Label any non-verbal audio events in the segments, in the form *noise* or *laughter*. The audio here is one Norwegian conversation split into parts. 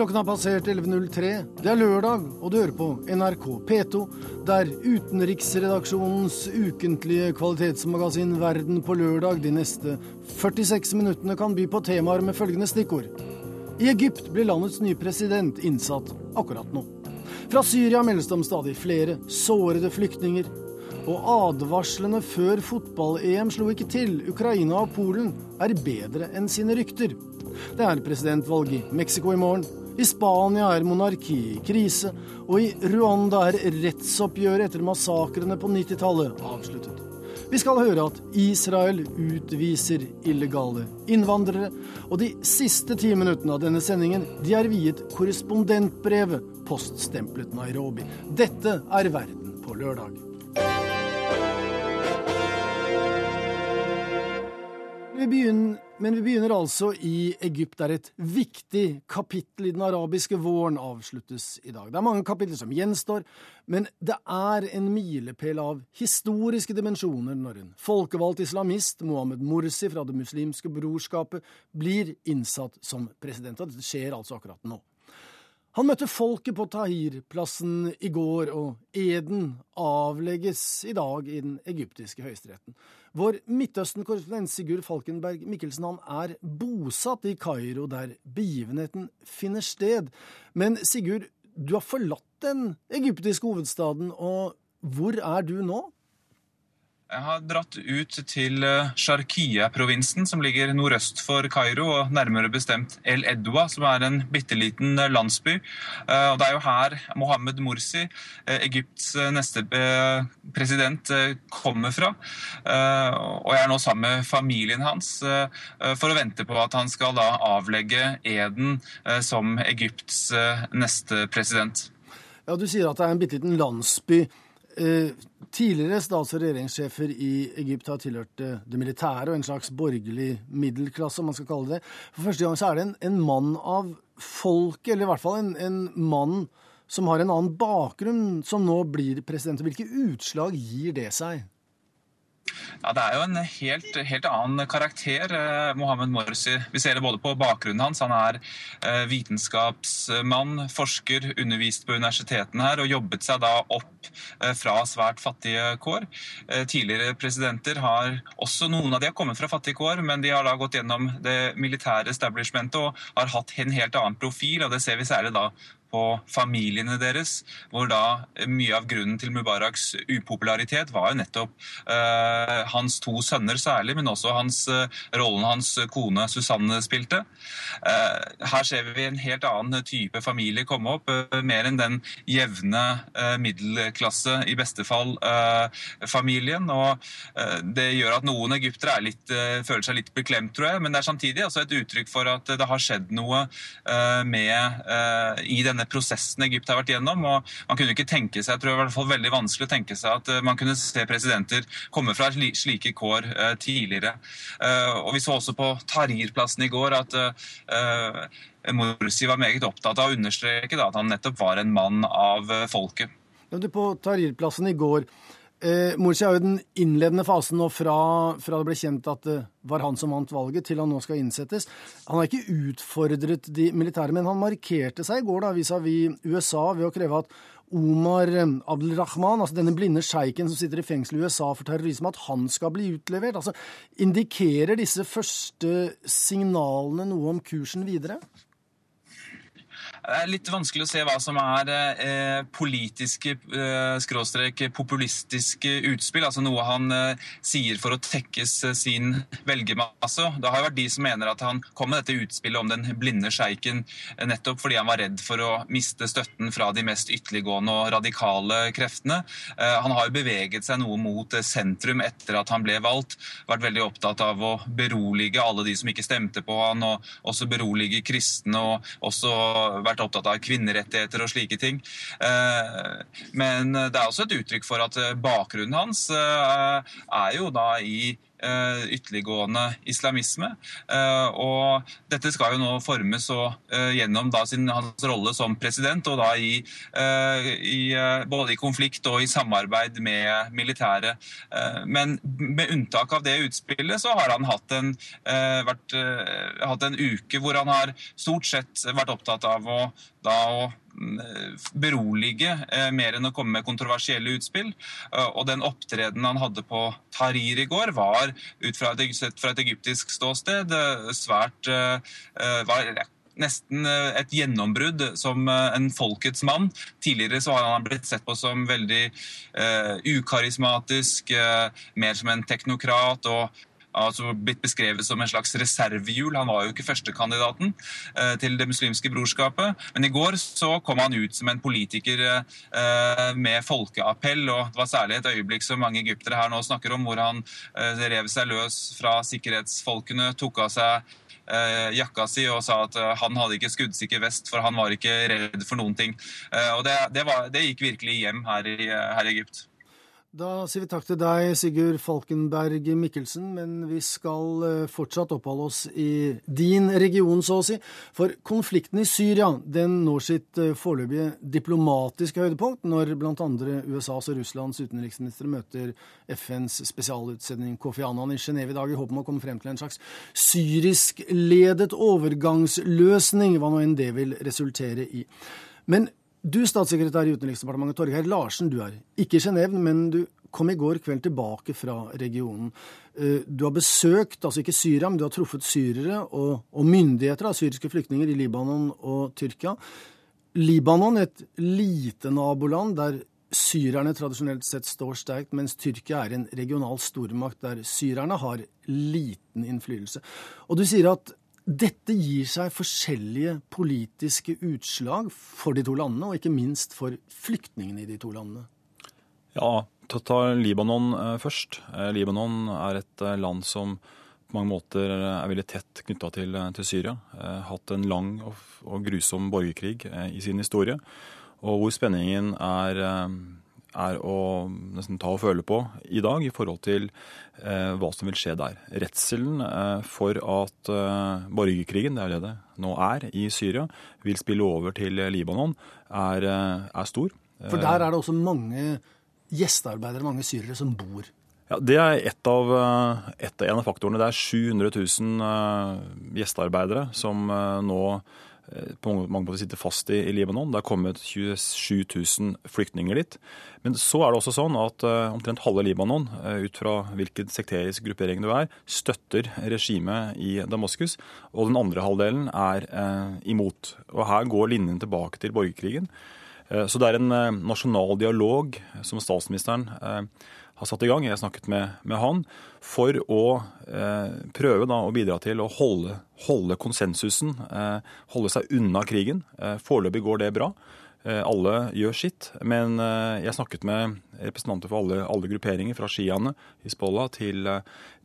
Klokken har passert 11.03. Det er lørdag, og du hører på NRK P2, der utenriksredaksjonens ukentlige kvalitetsmagasin Verden på lørdag de neste 46 minuttene kan by på temaer med følgende stikkord. I Egypt blir landets nye president innsatt akkurat nå. Fra Syria meldes det om stadig flere sårede flyktninger. Og advarslene før fotball-EM slo ikke til. Ukraina og Polen er bedre enn sine rykter. Det er presidentvalg i Mexico i morgen. I Spania er monarki i krise. Og i Rwanda er rettsoppgjøret etter massakrene på 90-tallet avsluttet. Vi skal høre at Israel utviser illegale innvandrere. Og de siste ti minuttene av denne sendingen de er viet korrespondentbrevet poststemplet Nairobi. Dette er Verden på lørdag. Vi begynner, men vi begynner altså i Egypt, der et viktig kapittel i den arabiske våren avsluttes i dag. Det er mange kapitler som gjenstår, men det er en milepæl av historiske dimensjoner når en folkevalgt islamist, Mohammed Morsi fra Det muslimske brorskapet, blir innsatt som president. Og dette skjer altså akkurat nå. Han møtte folket på Tahir-plassen i går, og eden avlegges i dag i den egyptiske høyesteretten. Vår Midtøsten-korrespondent Sigurd Falkenberg Mikkelsen han er bosatt i Kairo, der begivenheten finner sted. Men Sigurd, du har forlatt den egyptiske hovedstaden, og hvor er du nå? Jeg har dratt ut til eh, Sharkia-provinsen, som ligger nordøst for Kairo, og nærmere bestemt El Edwa, som er en bitte liten eh, landsby. Eh, og Det er jo her Mohammed Morsi, Egypts neste president, kommer fra. Og jeg er nå sammen med familien hans for å vente på at han skal da avlegge eden som Egypts neste president. Ja, Du sier at det er en bitte liten landsby. Eh, tidligere stats- og regjeringssjefer i Egypt har tilhørt eh, det militære og en slags borgerlig middelklasse, om man skal kalle det. For første gang så er det en, en mann av folket, eller i hvert fall en, en, mann som har en annen bakgrunn, som nå blir president. Hvilke utslag gir det seg? Ja, Det er jo en helt, helt annen karakter, eh, Mohammed Morsi. Vi ser det både på bakgrunnen hans. Han er eh, vitenskapsmann, forsker, undervist på universitetene her og jobbet seg da opp eh, fra svært fattige kår. Eh, tidligere presidenter har også noen av de har kommet fra fattige kår, men de har da gått gjennom det militære establishmentet og har hatt en helt annen profil. og Det ser vi særlig da på familiene deres, hvor da mye av grunnen til Mubaraks upopularitet var jo nettopp uh, hans to sønner særlig, men også hans, uh, rollen hans kone Susanne spilte. Uh, her ser vi en helt annen type familie komme opp, mer enn den jevne middelklasse, i beste fall, familien. og Det gjør at noen egyptere føler seg litt beklemt, tror jeg, men det er samtidig også et uttrykk for at det har skjedd noe med, i denne denne prosessen Egypt har vært gjennom. og Man kunne ikke tenke seg, jeg tror det var i hvert fall veldig vanskelig å tenke seg at eh, man kunne se presidenter komme fra slike kår uh, tidligere. Uh, og Vi så også på Tahrir-plassen i går at Morsi var meget opptatt av å understreke at han nettopp var en mann av folket. På Tahrir-plassen i går Eh, Morsi er jo den innledende fasen nå fra, fra, det ble kjent at det var han som vant valget, til han nå skal innsettes. Han har ikke utfordret de militære, men han markerte seg i går da vis-à-vis USA ved å kreve at Omar Abdelrahman, altså denne blinde sjeiken som sitter i fengsel i USA for terrorisme, at han skal bli utlevert. Altså, indikerer disse første signalene noe om kursen videre? Er litt vanskelig å se hva som er eh, politiske, eh, skråstrek populistiske utspill. Altså noe han eh, sier for å tekkes sin velgermasse. Det har jo vært de som mener at han kom med dette utspillet om den blinde sjeiken nettopp fordi han var redd for å miste støtten fra de mest ytterliggående og radikale kreftene. Han har jo beveget seg noe mot sentrum etter at han ble valgt. Vært veldig opptatt av å berolige alle de som ikke stemte på han, og også berolige kristne. og også vært opptatt av kvinnerettigheter og slike ting. Eh, men det er også et uttrykk for at bakgrunnen hans eh, er jo da i eh, ytterliggående islamisme. Og dette skal jo nå formes og, gjennom da sin, hans rolle som president, og da i, i, både i konflikt og i samarbeid med militæret. Men med unntak av det utspillet, så har han hatt en, vært, hatt en uke hvor han har stort sett vært opptatt av å, da, å berolige eh, mer enn å komme med kontroversielle utspill. Eh, og den opptredenen han hadde på Tahrir i går, var ut fra et, fra et egyptisk ståsted eh, svært var nesten et gjennombrudd som en folkets mann. Tidligere så har han blitt sett på som veldig ukarismatisk, mer som en teknokrat og altså blitt beskrevet som en slags reservehjul. Han var jo ikke førstekandidaten eh, til Det muslimske brorskapet. Men i går så kom han ut som en politiker eh, med folkeappell, og det var særlig et øyeblikk som mange egyptere her nå snakker om, hvor han eh, rev seg løs fra sikkerhetsfolkene, tok av seg jakka si og sa at han hadde ikke skuddsikker vest, for han var ikke redd for noen ting. Og det, det, var, det gikk virkelig hjem her i, her i Egypt. Da sier vi takk til deg, Sigurd Falkenberg Mikkelsen, men vi skal eh, fortsatt oppholde oss i din region, så å si. For konflikten i Syria den når sitt eh, foreløpige diplomatiske høydepunkt når bl.a. USAs og Russlands utenriksministre møter FNs spesialutsending Kofi Annan i Genéve i dag i håp om å komme frem til en slags syrisk-ledet overgangsløsning, hva nå enn det vil resultere i. Men du, statssekretær i Utenriksdepartementet, Torgeir Larsen, du er ikke i Genéve, men du kom i går kveld tilbake fra regionen. Eh, du har besøkt, altså ikke Syria, men du har truffet syrere og, og myndigheter av syriske flyktninger i Libanon og Tyrkia. Libanon, et lite naboland der syrerne tradisjonelt sett står sterkt, mens Tyrkia er en regional stormakt der syrerne har liten innflytelse. Og du sier at dette gir seg forskjellige politiske utslag for de to landene, og ikke minst for flyktningene i de to landene. Ja, ta, ta Libanon eh, først. Eh, Libanon er et eh, land som på mange måter er veldig tett knytta til, til, Syria. Hatt en lang og, og grusom borgerkrig i sin historie, og hvor spenningen er er å nesten ta og føle på i dag i forhold til eh, hva som vil skje der. Redselen eh, for at eh, borgerkrigen, det er det det nå er, i Syria, vil spille over til Libanon, er, eh, er stor. For der er det også mange gjestearbeidere, mange syrere, som bor? Ja, Det er et av, eh, et, en av faktorene. Det er 700 000 uh, gjestearbeidere som nå Eh, på mange måter sitter fast i, i, Libanon. Det er kommet 27 000 flyktninger dit. Men så er det også sånn at uh, omtrent halve Libanon, uh, ut fra hvilken sekterisk gruppering du er, støtter regimet i Damaskus. Og den andre halvdelen er uh, imot. Og her går linjen tilbake til borgerkrigen. Så det er en nasjonal dialog som statsministeren har satt i gang, jeg har snakket med, med han, for å eh, prøve da, å bidra til å holde, holde konsensusen, eh, holde seg unna krigen. Eh, foreløpig går det bra. Eh, alle gjør sitt. Men eh, jeg snakket med representanter for alle, alle grupperinger, fra sjiaene, Hizbollah, til,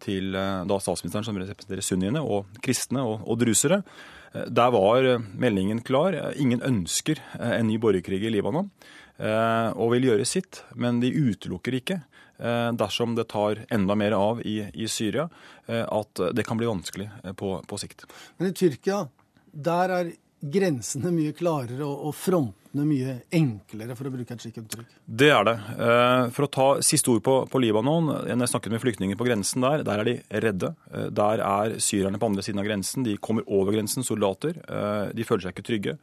til da statsministeren som representerer sunniene, og kristne og, og drusere. Der var meldingen klar. Ingen ønsker en ny borgerkrig i Libanon og vil gjøre sitt, men de utelukker ikke Eh, dersom det tar enda mer av i, i Syria, eh, at det kan bli vanskelig eh, på, på, sikt. Men i Tyrkia, der er grensene mye klarere og frontene mye enklere, for å bruke et slikt uttrykk? Det er det. For å ta siste ord på, på Libanon. Jeg snakket med flyktninger på grensen der, der er de redde. Der er syrerne på andre siden av grensen. De kommer over grensen, soldater. De føler seg ikke trygge.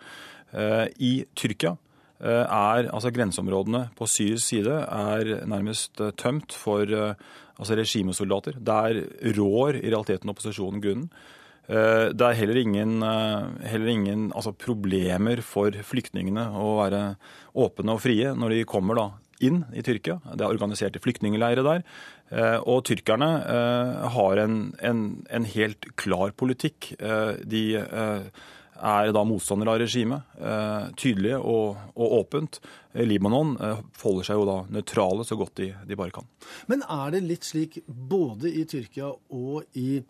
I Tyrkia Eh, er, altså Grenseområdene på syrisk side er nærmest eh, tømt for eh, altså regimesoldater. Der rår i realiteten opposisjonen grunnen. Det er heller ingen, heller ingen altså problemer for flyktningene å være åpne og frie når de kommer da inn i Tyrkia. Det er organiserte flyktningleirer der. Og tyrkerne har en, en, en helt klar politikk. De er da motstander av regimet. Eh, tydelige og, og, åpent. Libanon eh, holder seg jo da nøytrale så godt de, de, bare kan. Men er det litt slik både i Tyrkia og i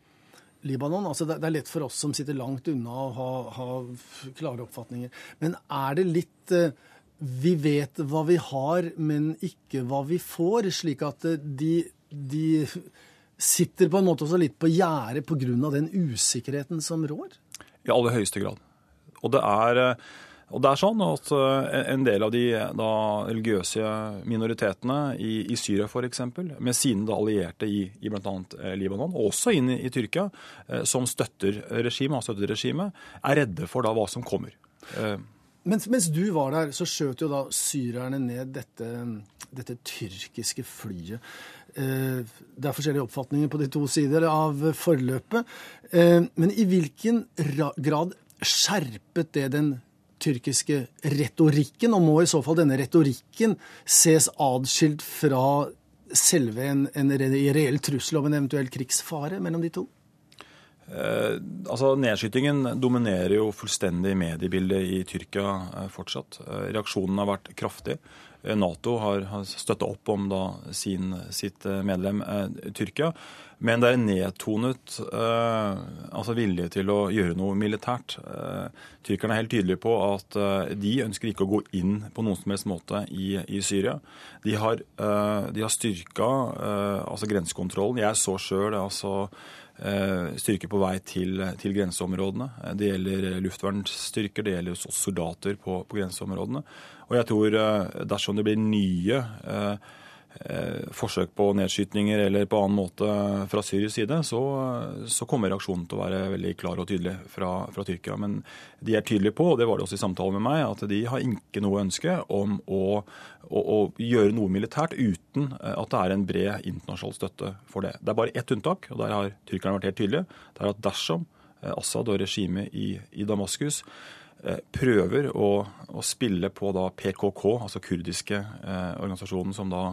Libanon? Altså det, er lett for oss som sitter langt unna å ha, ha klare oppfatninger. Men er det litt eh, vi vet hva vi har, men ikke hva vi får, slik at de, de sitter på en måte også litt på gjerdet pga. den usikkerheten som rår? I aller høyeste grad. Og det er, og det er sånn at en del av de da, religiøse minoritetene i, i Syria f.eks., med sine da, allierte i, i bl.a. Libanon, og også inn i, i Tyrkia, som støtter regimet, har støttet regimet, er redde for da hva som kommer. Mens, mens, du var der, så skjøt jo da syrerne ned dette, dette tyrkiske flyet. Eh, det er forskjellige oppfatninger på de to sider av forløpet. Eh, men i hvilken grad skjerpet det den tyrkiske retorikken, og må i så fall denne retorikken ses adskilt fra selve en, en reell trussel om en eventuell krigsfare mellom de to? Eh, altså Nedskytingen dominerer jo fullstendig mediebildet i Tyrkia eh, fortsatt. Eh, reaksjonen har vært kraftig. Nato har, har støtta opp om da, sin, sitt medlem Tyrkia. Men det er nedtonet altså vilje til å gjøre noe militært. Tyrkerne er helt tydelige på at de ønsker ikke å gå inn på noen som helst måte i, i Syria. De har, de har styrka altså grensekontrollen. Jeg så sjøl altså styrker på vei til, til, grenseområdene. Eh, det gjelder luftvernstyrker, det gjelder soldater på, på grenseområdene. Og jeg tror eh, dersom det blir nye forsøk på nedskytninger eller på annen måte fra Syrias side, så, så, kommer reaksjonen til å være veldig klar og tydelig fra, fra, Tyrkia. Men de er tydelige på, og det var det også i samtalen med meg, at de har ikke noe ønske om å å, å, gjøre noe militært uten eh, at det er en bred internasjonal støtte for det. Det er bare ett unntak, og der har tyrkerne vært helt tydelige. Det er at dersom eh, Assad og regimet i, i Damaskus eh, prøver å, å, spille på da PKK, altså kurdiske eh, organisasjonen som da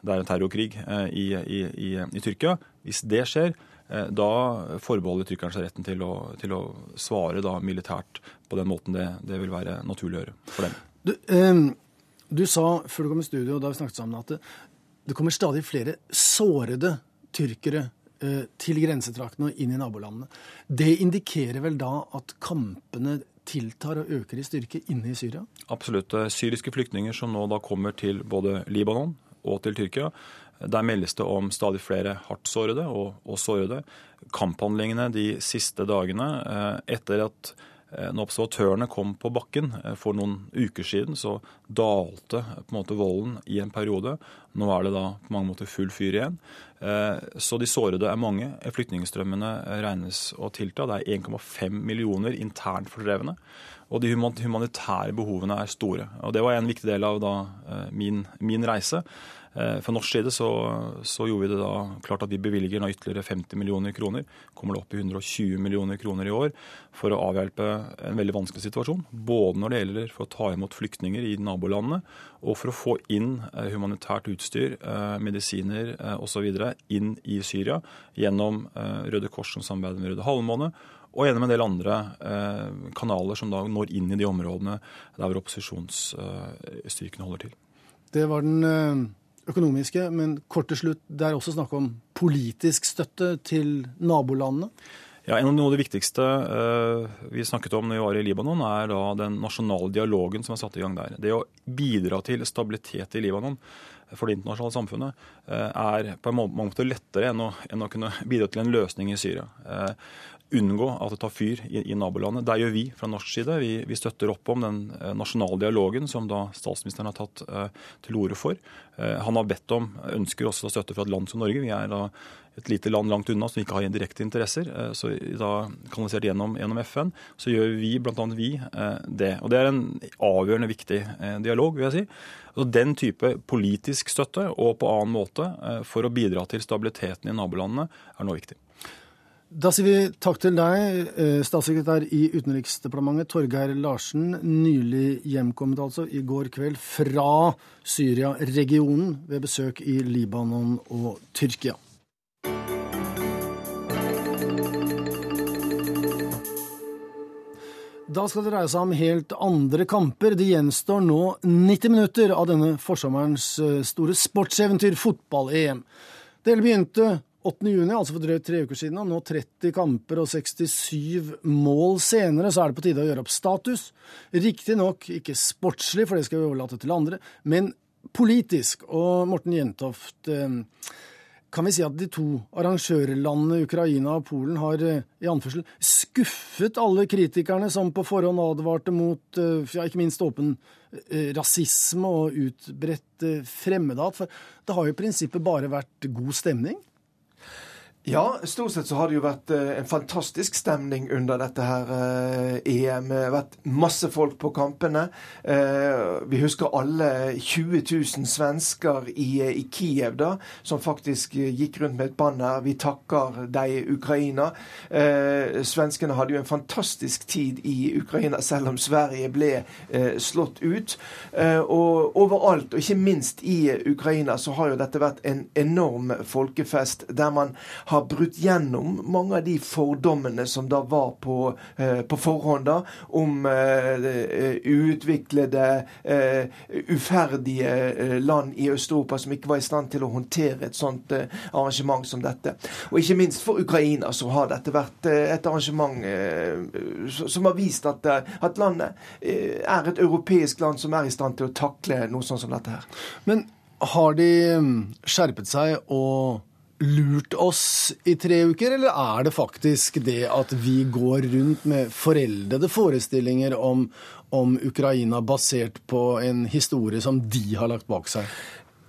det er en terrorkrig eh, i, i, i, Tyrkia. Hvis det skjer, eh, da forbeholder tyrkerne seg retten til å, til å svare da militært på den måten det, det, vil være naturlig å gjøre for dem. Du, um du sa før du kom i studio, da vi snakket sammen, at det, det kommer stadig flere sårede tyrkere eh, til grensetraktene og inn i nabolandene. Det indikerer vel da at kampene tiltar og øker i styrke inne i Syria? Absolutt. Syriske flyktninger som nå da kommer til både Libanon og til Tyrkia. Der meldes det om stadig flere hardt sårede og, og sårede. Kamphandlingene de siste dagene eh, etter at når observatørene kom på bakken eh, for noen uker siden, så dalte på en måte volden i en periode. Nå er det da på mange måter full fyr igjen. Eh, så de sårede er mange. Flyktningstrømmene regnes å tilta. Det er 1,5 millioner internt fordrevne. Og de humanitære behovene er store. Og Det var en viktig del av min, min reise. Eh, fra norsk side så, så, gjorde vi det da klart at vi bevilger nå ytterligere 50 millioner kroner. Kommer det opp i 120 millioner kroner i år for å avhjelpe en veldig vanskelig situasjon. Både når det gjelder for å ta imot flyktninger i nabolandene, og for å få inn eh, humanitært utstyr, eh, medisiner osv. inn i Syria gjennom Røde Kors som samarbeider med Røde Halvmåne og gjennom en del andre kanaler som da når inn i de områdene der opposisjonsstyrkene holder til. Det var den økonomiske, men kort til slutt, det er også snakk om politisk støtte til nabolandene? Ja, en av Noe av det viktigste uh, vi snakket om når vi var i Libanon, er da den nasjonale dialogen som er satt i gang der. Det å bidra til stabilitet i Libanon for det internasjonale samfunnet uh, er på en måte lettere enn å, enn å, kunne bidra til en løsning i Syria. Unngå at det tar fyr i, i nabolandet. Der gjør vi fra norsk side. Vi, vi, støtter opp om den eh, nasjonale dialogen som da statsministeren har tatt eh, til orde for. Eh, han har bedt om, ønsker også støtte fra et land som Norge. Vi er da et lite land langt unna som ikke har direkte interesser. Eh, så da kanalisert gjennom, gjennom FN, så gjør vi, bl.a. vi, eh, det. Og det er en avgjørende viktig eh, dialog, vil jeg si. Så Den type politisk støtte og på annen måte for å bidra til stabiliteten i nabolandene er nå viktig. Da sier vi takk til deg, eh, statssekretær i Utenriksdepartementet Torgeir Larsen, nylig hjemkommet altså i går kveld fra Syria-regionen ved besøk i Libanon og Tyrkia. Da skal det dreie seg om helt andre kamper. Det gjenstår nå 90 minutter av denne forsommerens eh, store sportseventyr, fotball-EM. Det hele begynte 8. juni, altså for drøyt tre uker siden, og nå 30 kamper og 67 mål senere, så er det på tide å gjøre opp status. Riktignok ikke sportslig, for det skal vi overlate til andre, men politisk. Og Morten Jentoft, eh, kan vi si at de to arrangørlandene Ukraina og Polen har i anførsel skuffet alle kritikerne som på forhånd advarte mot ja, ikke minst åpen rasisme og utbredt fremmedhat? For det har jo i prinsippet bare vært god stemning? Ja, stort sett så har det jo vært eh, en fantastisk stemning under dette her eh, EM. Det har vært masse folk på kampene. Eh, vi husker alle 20 000 svensker i Kiev da, som faktisk gikk rundt med et banner 'Vi takker deg, Ukraina'. Svenskene hadde jo en fantastisk tid i Ukraina, selv om Sverige ble slått ut. Og overalt, og ikke minst i Ukraina, så har jo dette vært en enorm folkefest der man har brutt gjennom mange av de fordommene som da var på, eh, på forhånd da, om uh, uutviklede, uh, uferdige uh, land i Øst-Europa som ikke var i stand til å håndtere et sånt arrangement som dette. Og ikke minst for Ukraina så har dette vært et arrangement som har vist at, at landet er et europeisk land som er i stand til å takle noe sånt som dette her. Men har de mm, skjerpet seg og lurt oss i tre uker, eller er det faktisk det at vi går rundt med foreldede forestillinger om, om Ukraina basert på en historie som de har lagt bak seg?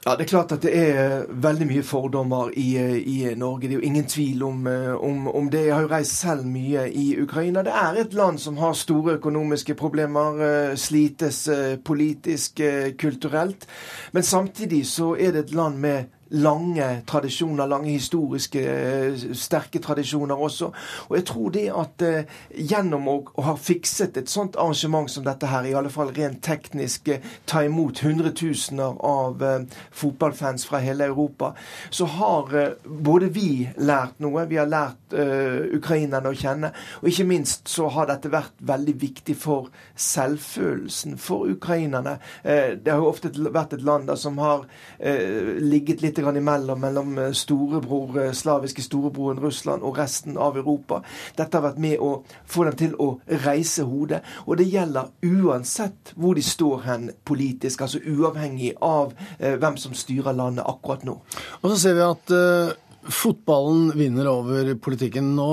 Ja, Det er klart at det er veldig mye fordommer i, i Norge. Det er jo ingen tvil om, om, om, det. Jeg har jo reist selv mye i Ukraina. Det er et land som har store økonomiske problemer, eh, slites eh, politisk, eh, kulturelt. Men samtidig så er det et land med lange tradisjoner, lange historiske, eh, sterke tradisjoner også. Og jeg tror det at eh, gjennom å, ha fikset et sånt arrangement som dette her, i alle fall rent teknisk, eh, ta imot hundretusener av fotballfans fra hele Europa, så har både vi lært noe, vi har lært ukrainerne å kjenne, og ikke minst så har dette vært veldig viktig for selvfølelsen for ukrainerne. det har jo ofte vært et land da, som har ligget litt imellom mellom eh, storebror, eh, slaviske storebroren Russland og resten av Europa. Dette har vært med å få dem til å reise hodet. Og det gjelder uansett hvor de står hen politisk, altså uavhengig av eh, hvem som styrer landet akkurat nå. Og så ser vi at eh, fotballen vinner over politikken. Nå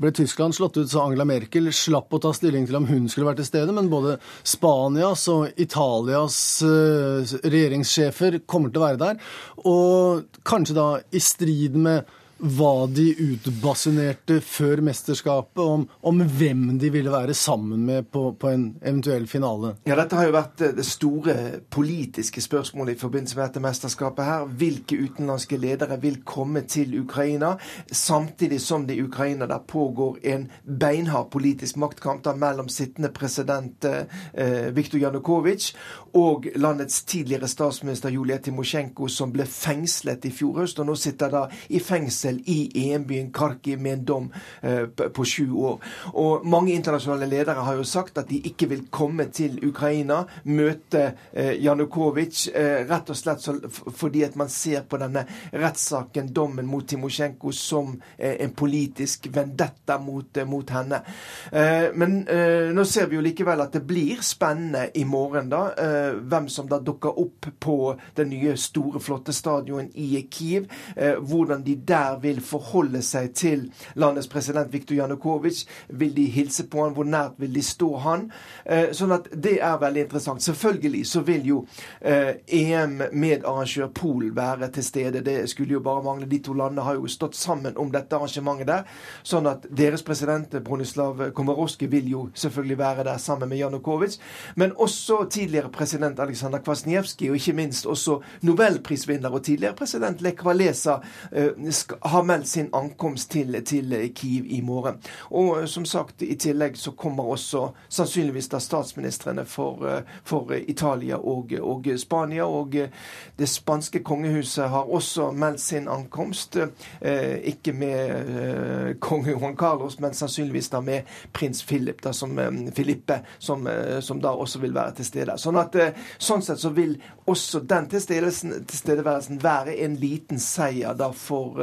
ble Tyskland slått ut så Angela Merkel slapp å ta stilling til om hun skulle vært til stede, men både Spanias og Italias eh, regjeringssjefer kommer til å være der. Og kanskje da i strid med hva de utbasunerte før mesterskapet, om, om, hvem de ville være sammen med på, på, en eventuell finale? Ja, Dette har jo vært det store politiske spørsmålet i forbindelse med dette mesterskapet. her. Hvilke utenlandske ledere vil komme til Ukraina? Samtidig som det i Ukraina der pågår en beinhard politisk maktkamp da mellom sittende president eh, Viktor Janukovitsj og landets tidligere statsminister Julia Timosjenko, som ble fengslet i fjor høst, og nå sitter da i fengsel fengsel i EM-byen Kharkiv med en dom eh, på sju år. Og Mange internasjonale ledere har jo sagt at de ikke vil komme til Ukraina, møte eh, Janukovitsj, eh, rett og slett fordi at man ser på denne rettssaken, dommen mot Timosjenko, som en politisk vendetta mot, mot henne. Men nå ser vi jo likevel at det blir spennende i morgen, da, hvem som da dukker opp på den nye, store, flotte stadion i Kiev. hvordan de der vil forholde seg til landets president Viktor Janukovitsj. Vil de hilse på han? Hvor nært vil de stå han? Eh, sånn at det er veldig interessant. Selvfølgelig så vil jo eh, EM-medarrangør Polen være til stede. Det skulle jo bare mangle. De to landene har jo stått sammen om dette arrangementet der. Sånn at deres president Bronislav Komorowski vil jo selvfølgelig være der sammen med Janukovitsj. Men også tidligere president Aleksandr Kwasniewski, og ikke minst også nobelprisvinner og tidligere president Lech Walesa eh, har meldt sin ankomst til, til, Kiev i morgen. Og som sagt, i tillegg så kommer også sannsynligvis da statsministrene for, for Italia og, og, Spania. Og det spanske kongehuset har også meldt sin ankomst. Eh, ikke med eh, konge Juan Carlos, men sannsynligvis da med prins Philip, da, som, eh, Filippe, som, eh, som, da også vil være til stede. Sånn at eh, sånn sett så vil også den tilstedeværelsen være en liten seier da for,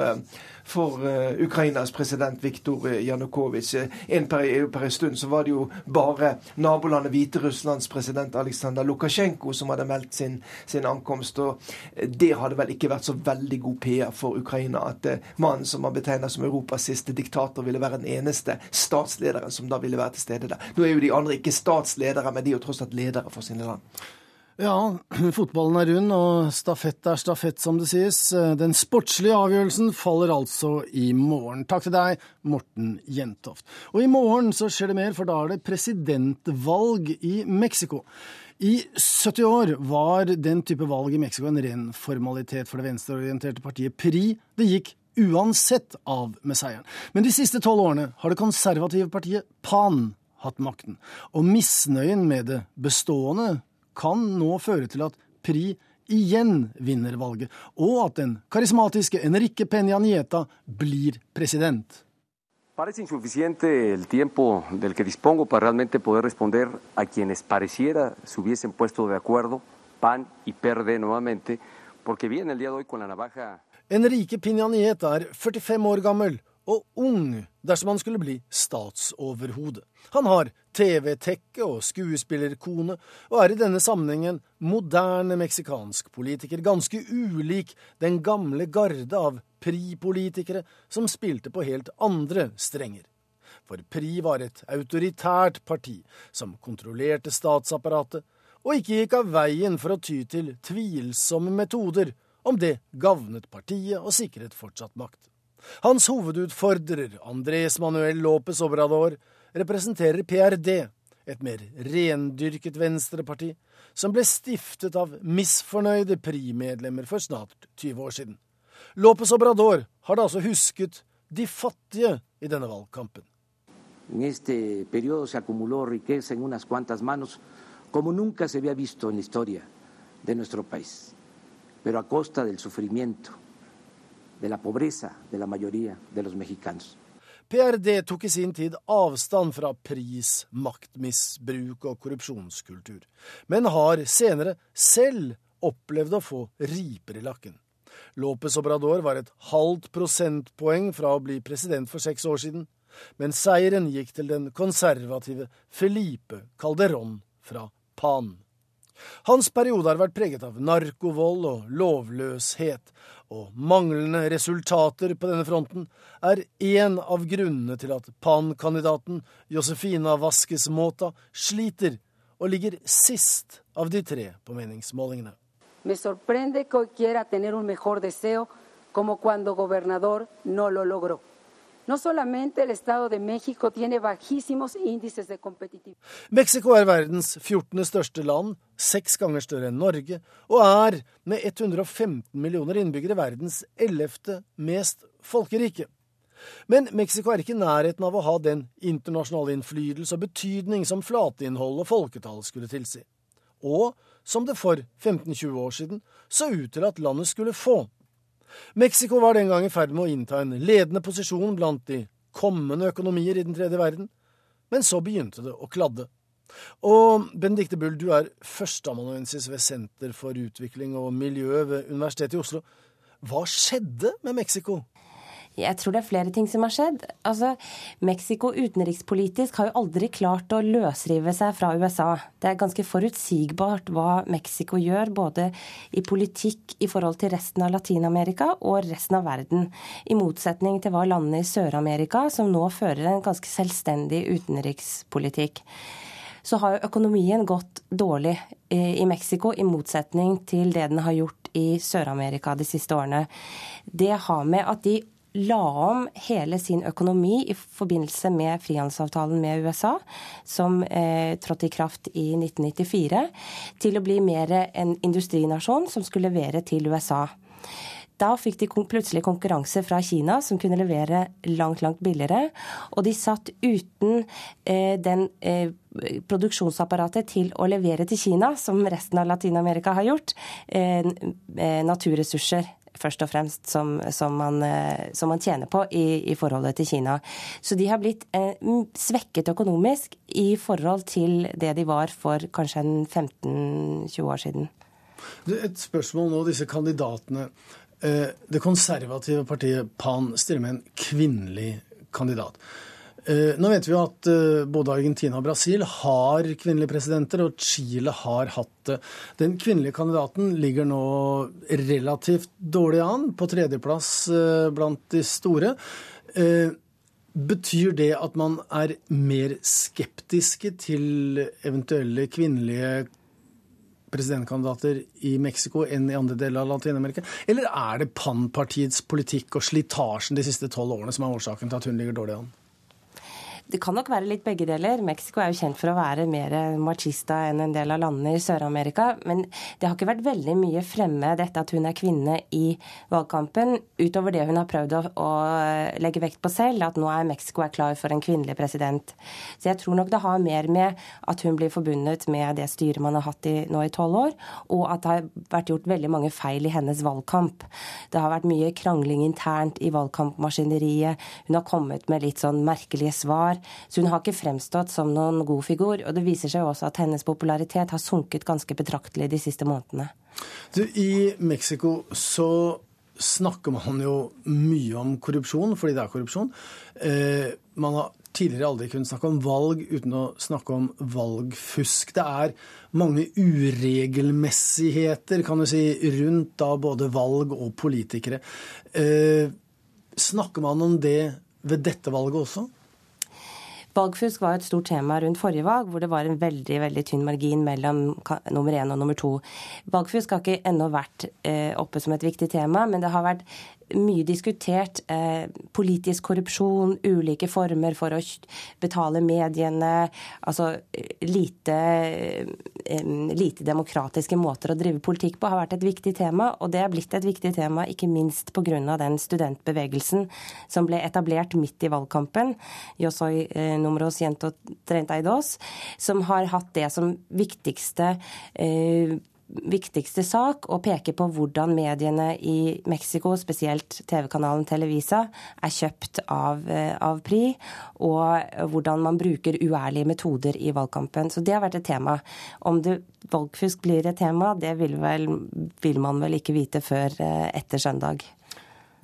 for uh, Ukrainas president Viktor Janukovitsj. En per, per stund så var det jo bare nabolandet Hviterusslands president Aleksandr Lukasjenko som hadde meldt sin, sin, ankomst. og Det hadde vel ikke vært så veldig god PR for Ukraina at mannen som man betegner som Europas siste diktator, ville være den eneste statslederen som da ville være til stede der. Nå er jo de andre ikke statsledere, men de er jo tross alt ledere for sine land. Ja, *clears throat* fotballen er rund, og stafett er stafett, som det sies. Den sportslige avgjørelsen faller altså i morgen. Takk til deg, Morten Jentoft. Og i morgen så skjer det mer, for da er det presidentvalg i Mexico. I 70 år var den type valg i Mexico en ren formalitet for det venstreorienterte partiet PRI. Det gikk uansett av med seieren. Men de siste tolv årene har det konservative partiet PAN hatt makten, og misnøyen med det bestående kan nå føre til at Pri igjen vinner valget, og at den karismatiske Enrique Peña Nieta blir president. Parece insuficiente el tiempo del que dispongo para realmente poder responder a quienes pareciera se hubiesen puesto de acuerdo, PAN y PRD nuevamente, porque viene el día de hoy con la navaja Enrique Peña Nieta er 45 år gammel og ung dersom han skulle bli statsoverhode. Han har TV-tekke og skuespillerkone, og er i denne sammenhengen moderne meksikansk politiker, ganske ulik den gamle garde av PRI-politikere som spilte på helt andre strenger. For PRI var et autoritært parti som kontrollerte statsapparatet, og ikke gikk av veien for å ty til tvilsomme metoder om det gavnet partiet og sikret fortsatt makt. Hans hovedutfordrer, Andrés Manuel López Obrador, representerer PRD, et mer rendyrket venstreparti, som ble stiftet av misfornøyde PRI-medlemmer for snart 20 år siden. López Obrador har da altså husket de fattige i denne valgkampen. En este periodo se acumuló riqueza en unas cuantas manos como nunca se había visto en la historia de nuestro país, pero a costa del sufrimiento, de la pobreza de la mayoría de los mexicanos. PRD tok i sin tid avstand fra pris, maktmisbruk og korrupsjonskultur, men har senere selv opplevd å få riper i lakken. Lopez Obrador var et halvt prosentpoeng fra å bli president for seks år siden, men seieren gikk til den konservative Felipe Calderón fra PAN. Hans periode har vært preget av narkovold og lovløshet, og manglende resultater på denne fronten er én av grunnene til at PAN-kandidaten Josefina Vaskes Mota sliter og ligger sist av de tre på meningsmålingene. Me sorprende que hoy quiera tener un mejor deseo como cuando gobernador no lo logró. No solamente el Estado de México tiene bajísimos índices de competitividad. Mexico er verdens 14. største land, seks ganger større enn Norge, og er med 115 millioner innbyggere verdens ellevte mest folkerike. Men Mexico er ikke i nærheten av å ha den internasjonale innflytelse og betydning som flateinnhold og folketall skulle tilsi. Og som det for 15-20 år siden så ut til at landet skulle få. Mexico var den gang i ferd med å innta en ledende posisjon blant de kommende økonomier i den tredje verden, men så begynte det å kladde. Og Benedicte Bull, du er førsteamanuensis ved Senter for utvikling og miljø ved Universitetet i Oslo. Hva skjedde med Mexico? Jeg tror det er flere ting som har skjedd. Altså, Mexico utenrikspolitisk har jo aldri klart å løsrive seg fra USA. Det er ganske forutsigbart hva Mexico gjør, både i politikk i forhold til resten av Latin-Amerika og resten av verden. I motsetning til hva landene i Sør-Amerika, som nå fører en ganske selvstendig utenrikspolitikk så har jo økonomien gått dårlig i Mexico, i motsetning til det den har gjort i Sør-Amerika de siste årene. Det har med at de la om hele sin økonomi i forbindelse med frihandelsavtalen med USA, som eh, trådte i kraft i 1994, til å bli mer en industrinasjon som skulle levere til USA. Da fikk de plutselig konkurranse fra Kina, som kunne levere langt, langt billigere. Og de satt uten eh, den eh, produksjonsapparatet til å levere til Kina, som resten av Latin-Amerika har gjort, eh, eh naturressurser først og fremst som, som, man, eh, som man, tjener på i, i, forholdet til Kina. Så de har blitt eh, svekket økonomisk i forhold til det de var for kanskje 15-20 år siden. Et spørsmål nå, disse kandidatene. Eh, det konservative partiet PAN stiller med en kvinnelig kandidat. Eh, nå vet vi jo at eh, både Argentina og Brasil har kvinnelige presidenter, og Chile har hatt det. Den kvinnelige kandidaten ligger nå relativt dårlig an, på tredjeplass blant de store. Betyr det at man er mer skeptiske til eventuelle kvinnelige presidentkandidater i Mexico enn i andre deler av Latin-Amerika? Eller er det PAN-partiets politikk og slitasjen de siste tolv årene som er årsaken til at hun ligger dårlig an? Det kan nok være litt begge deler. Mexico er jo kjent for å være mer machista enn en del av landene i Sør-Amerika. Men det har ikke vært veldig mye fremme dette at hun er kvinne i valgkampen, utover det hun har prøvd å, å legge vekt på selv, at nå er Mexico er klar for en kvinnelig president. Så jeg tror nok det har mer med at hun blir forbundet med det styret man har hatt i, nå i tolv år, og at det har vært gjort veldig mange feil i hennes valgkamp. Det har vært mye krangling internt i valgkampmaskineriet. Hun har kommet med litt sånn merkelige svar der. Så hun har ikke fremstått som noen god figur. Og det viser seg også at hennes popularitet har sunket ganske betraktelig de siste månedene. Du, I Mexico så snakker man jo mye om korrupsjon, fordi det er korrupsjon. Eh, man har tidligere aldri kunnet snakke om valg uten å snakke om valgfusk. Det er mange uregelmessigheter kan du si, rundt da både valg og politikere. Eh, snakker man om det ved dette valget også? Valgfusk var et stort tema rundt forrige valg, hvor det var en veldig veldig tynn margin mellom nummer én og nummer to. Valgfusk har ikke ennå vært eh, oppe som et viktig tema, men det har vært mye diskutert eh, politisk korrupsjon, ulike former for å betale mediene, altså eh, lite, eh, lite, demokratiske måter å drive politikk på har vært et viktig tema. Og det er blitt et viktig tema ikke minst pga. den studentbevegelsen som ble etablert midt i valgkampen, Yo eh, numero ciento treinta som har hatt det som viktigste eh, viktigste sak å peke på hvordan mediene i Mexico, spesielt TV-kanalen Televisa, er kjøpt av, eh, av, PRI, og hvordan man bruker uærlige metoder i valgkampen. Så det har vært et tema. Om det valgfusk blir et tema, det vil, vel, vil man vel ikke vite før eh, etter søndag.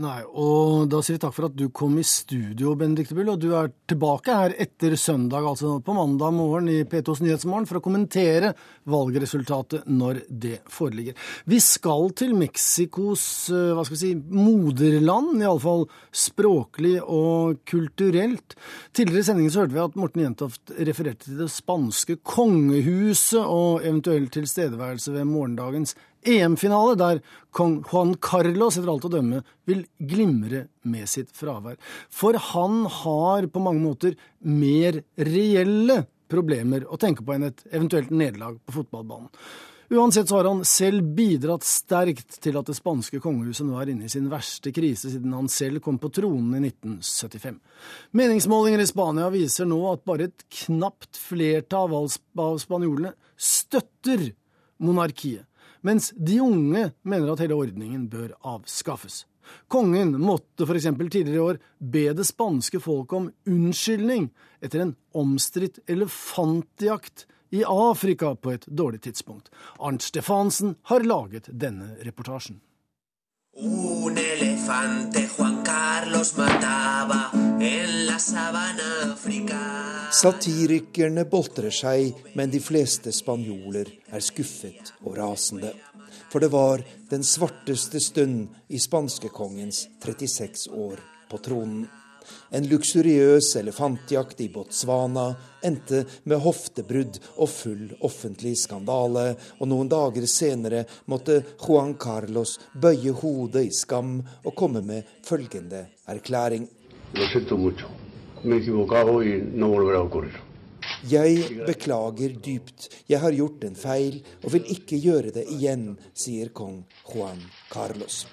Nei, og da sier vi takk for at du kom i studio, Benedicte Bull. Og du er tilbake her etter søndag, altså på mandag morgen i P2s Nyhetsmorgen, for å kommentere valgresultatet når det foreligger. Vi skal til Mexicos eh, hva skal vi si, moderland, iallfall språklig og kulturelt. Tidligere i sendingen så hørte vi at Morten Jentoft refererte til det spanske kongehuset og eventuell tilstedeværelse ved morgendagens EM-finale, der kong Juan Carlos etter alt å dømme vil glimre med sitt fravær. For han har på mange måter mer reelle problemer å tenke på enn et eventuelt nederlag på fotballbanen. Uansett så har han selv bidratt sterkt til at det spanske kongehuset nå er inne i sin verste krise siden han selv kom på tronen i 1975. Meningsmålinger i Spania viser nå at bare et knapt flertall av spanjolene støtter monarkiet mens de unge mener at hele ordningen bør avskaffes. Kongen måtte f.eks. tidligere i år be det spanske folket om unnskyldning etter en omstridt elefantjakt i Afrika på et dårlig tidspunkt. Arnt Stefansen har laget denne reportasjen. Un elefante Juan Carlos mataba Satirikerne boltrer seg, men de fleste spanjoler er skuffet og rasende. For det var den svarteste stund i spanskekongens 36 år på tronen. En luksuriøs elefantjakt i Botswana endte med hoftebrudd og full offentlig skandale, og noen dager senere måtte Juan Carlos bøye hodet i skam og komme med følgende erklæring. Jeg beklager dypt, jeg har gjort en feil og vil ikke gjøre det igjen, sier kong Juan Carlos.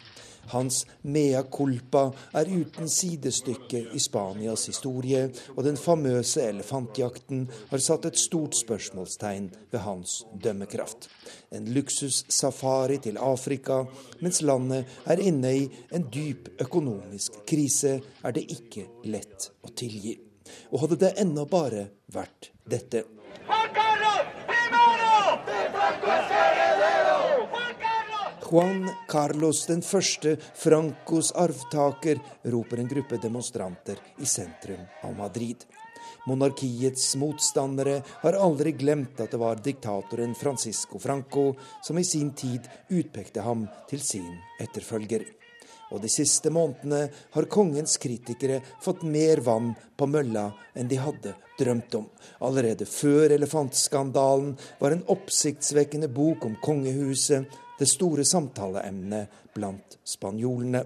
Hans mea culpa er uten sidestykke i Spanias historie, og den famøse elefantjakten har satt et stort spørsmålstegn ved hans dømmekraft. En luksussafari til Afrika, mens landet er inne i en dyp økonomisk krise, er det ikke lett å tilgi. Og hadde det ennå bare vært dette. Juan Carlos den første, Francos arvtaker, roper en gruppe demonstranter i sentrum av Madrid. Monarkiets motstandere har aldri glemt at det var diktatoren Francisco Franco som i sin tid utpekte ham til sin etterfølger. Og de siste månedene har kongens kritikere fått mer vann på mølla enn de hadde drømt om. Allerede før elefantskandalen var en oppsiktsvekkende bok om kongehuset det store samtaleemnet blant spanjolene.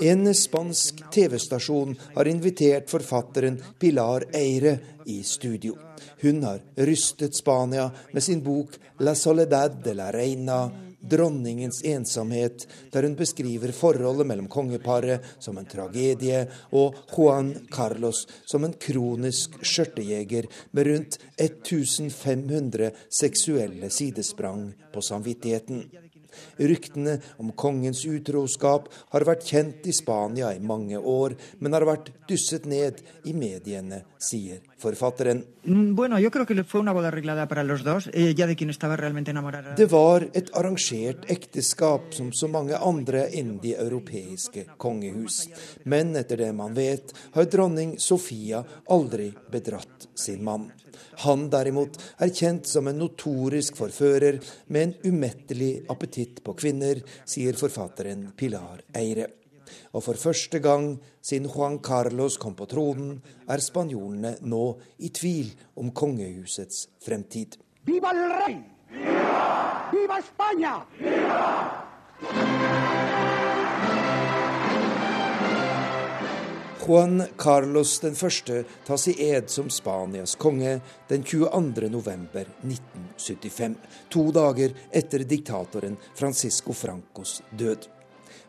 En spansk TV-stasjon har invitert forfatteren Pilar Eire i studio. Hun har rystet Spania med sin bok 'La soledad de la reina' dronningens ensomhet, der hun beskriver forholdet mellom kongeparet som en tragedie, og Juan Carlos som en kronisk skjørtejeger med rundt 1500 seksuelle sidesprang på samvittigheten. Ryktene om kongens utroskap har vært kjent i Spania i mange år, men har vært dysset ned i mediene, sier forfatteren. Eh, Det var et arrangert ekteskap som så mange andre innen de europeiske kongehus. Men etter det man vet, har dronning Sofia aldri bedratt sin mann. Han derimot er kjent som en notorisk forfører med en umettelig appetitt på kvinner, sier forfatteren Pilar Eire. Og for første gang siden Juan Carlos kom på tronen, er spanjolene nå i tvil om kongehusets fremtid. Viva el rey! Viva! Viva España! Viva! Juan Carlos 1. tas i ed som Spanias konge den 22.11.1975, to dager etter diktatoren Francisco Francos død.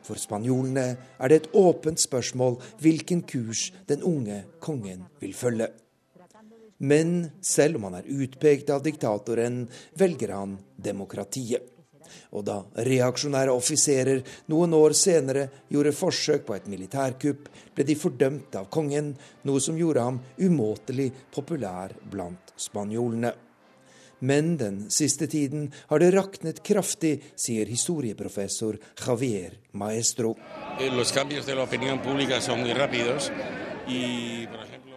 For spanjolene er det et åpent spørsmål hvilken kurs den unge kongen vil følge. Men selv om han er utpekt av diktatoren, velger han demokratiet. Og da reaksjonære offiserer noen år senere gjorde forsøk på et militærkupp, ble de fordømt av kongen, noe som gjorde ham umåtelig populær blant spanjolene. Men den siste tiden har det raknet kraftig, sier historieprofessor Javier Maestro. Eh, los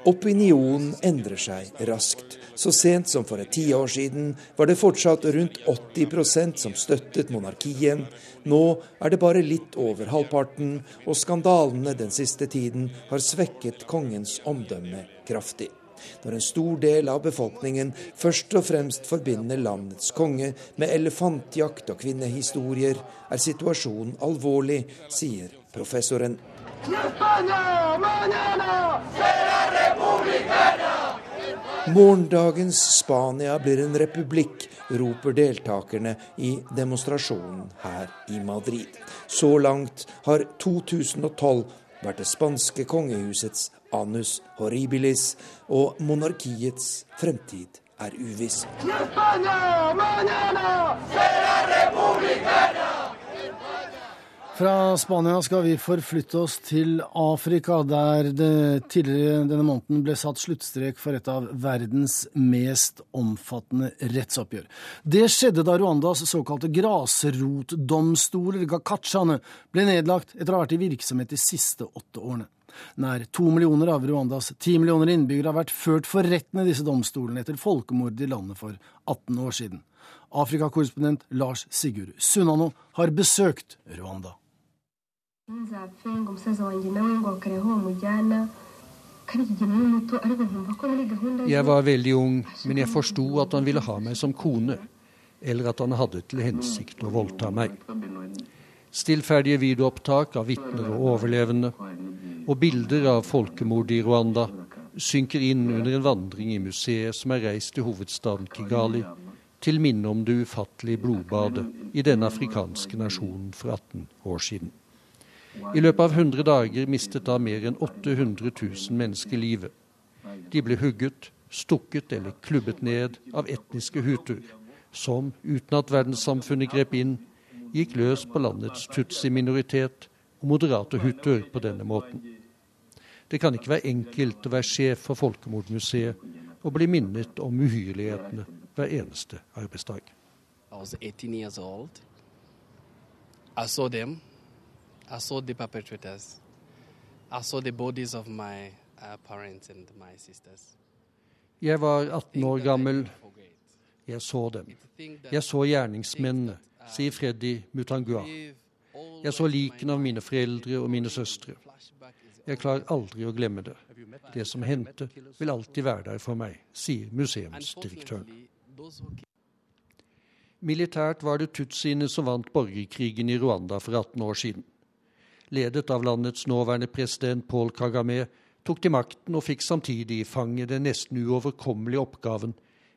Opinionen endrer seg raskt. Så sent som for et tiår siden var det fortsatt rundt 80% som støttet monarkien. Nå er det bare litt over halvparten, og skandalene den siste tiden har svekket kongens omdømme kraftig. Når en stor del av befolkningen først og fremst forbinder landets konge med elefantjakt og kvinnehistorier, er situasjonen alvorlig, sier professoren. Morgendagens Spania blir en republikk, roper deltakerne i demonstrasjonen her i Madrid. Så langt har 2012 vært det spanske kongehusets anus horribilis, og monarkiets fremtid er uviss. Fra Spania skal vi forflytte oss til Afrika, der det tidligere denne måneden ble satt sluttstrek for et av verdens mest omfattende rettsoppgjør. Det skjedde da Rwandas såkalte grasrotdomstoler, gakachaene, ble nedlagt etter å ha vært i virksomhet de siste åtte årene. Nær to millioner av Rwandas ti millioner innbyggere har vært ført for retten i disse domstolene etter folkemordet i landet for 18 år siden. Afrikakorrespondent Lars Sigurd Sunnano har besøkt Rwanda. Ntuzapfe ngo umusaza wanjye nawe ngo bamujyana ko muri gahunda Jeg var veldig ung, men jeg forsto at han ville ha meg som kone, eller at han hadde til hensikt å voldta meg. Stillferdige videoopptak av vitner og overlevende, og bilder av folkemordet i Rwanda synker inn under en vandring i museet som er reist til hovedstaden Kigali, til minne om det ufattelige blodbadet i denne afrikanske nasjonen for 18 år siden. I løpet av 100 dager mistet da mer enn 800 000 mennesker livet. De ble hugget, stukket eller klubbet ned av etniske hutuer, som, uten at verdenssamfunnet grep inn, gikk løs på landets tutsi-minoritet og moderate hutuer på denne måten. Det kan ikke være enkelt å være sjef for Folkemordmuseet og bli minnet om uhyrlighetene hver eneste arbeidsdag. I was 18 years old. I saw them. I saw the perpetrators. I saw the bodies of my uh, parents and my sisters. Jeg var 18 år gammel. Jeg så dem. Jeg så gjerningsmennene, sier Freddy Mutangua. Jeg så likene av mine foreldre og mine søstre. Jeg klarer aldri å glemme det. Det som hendte, vil alltid være der for meg, sier museumsdirektøren. Militært var det tutsiene som vant borgerkrigen i Rwanda for 18 år siden. Ledet av landets nåværende president Paul Kagame tok til makten og fikk samtidig i fanget den nesten uoverkommelige oppgaven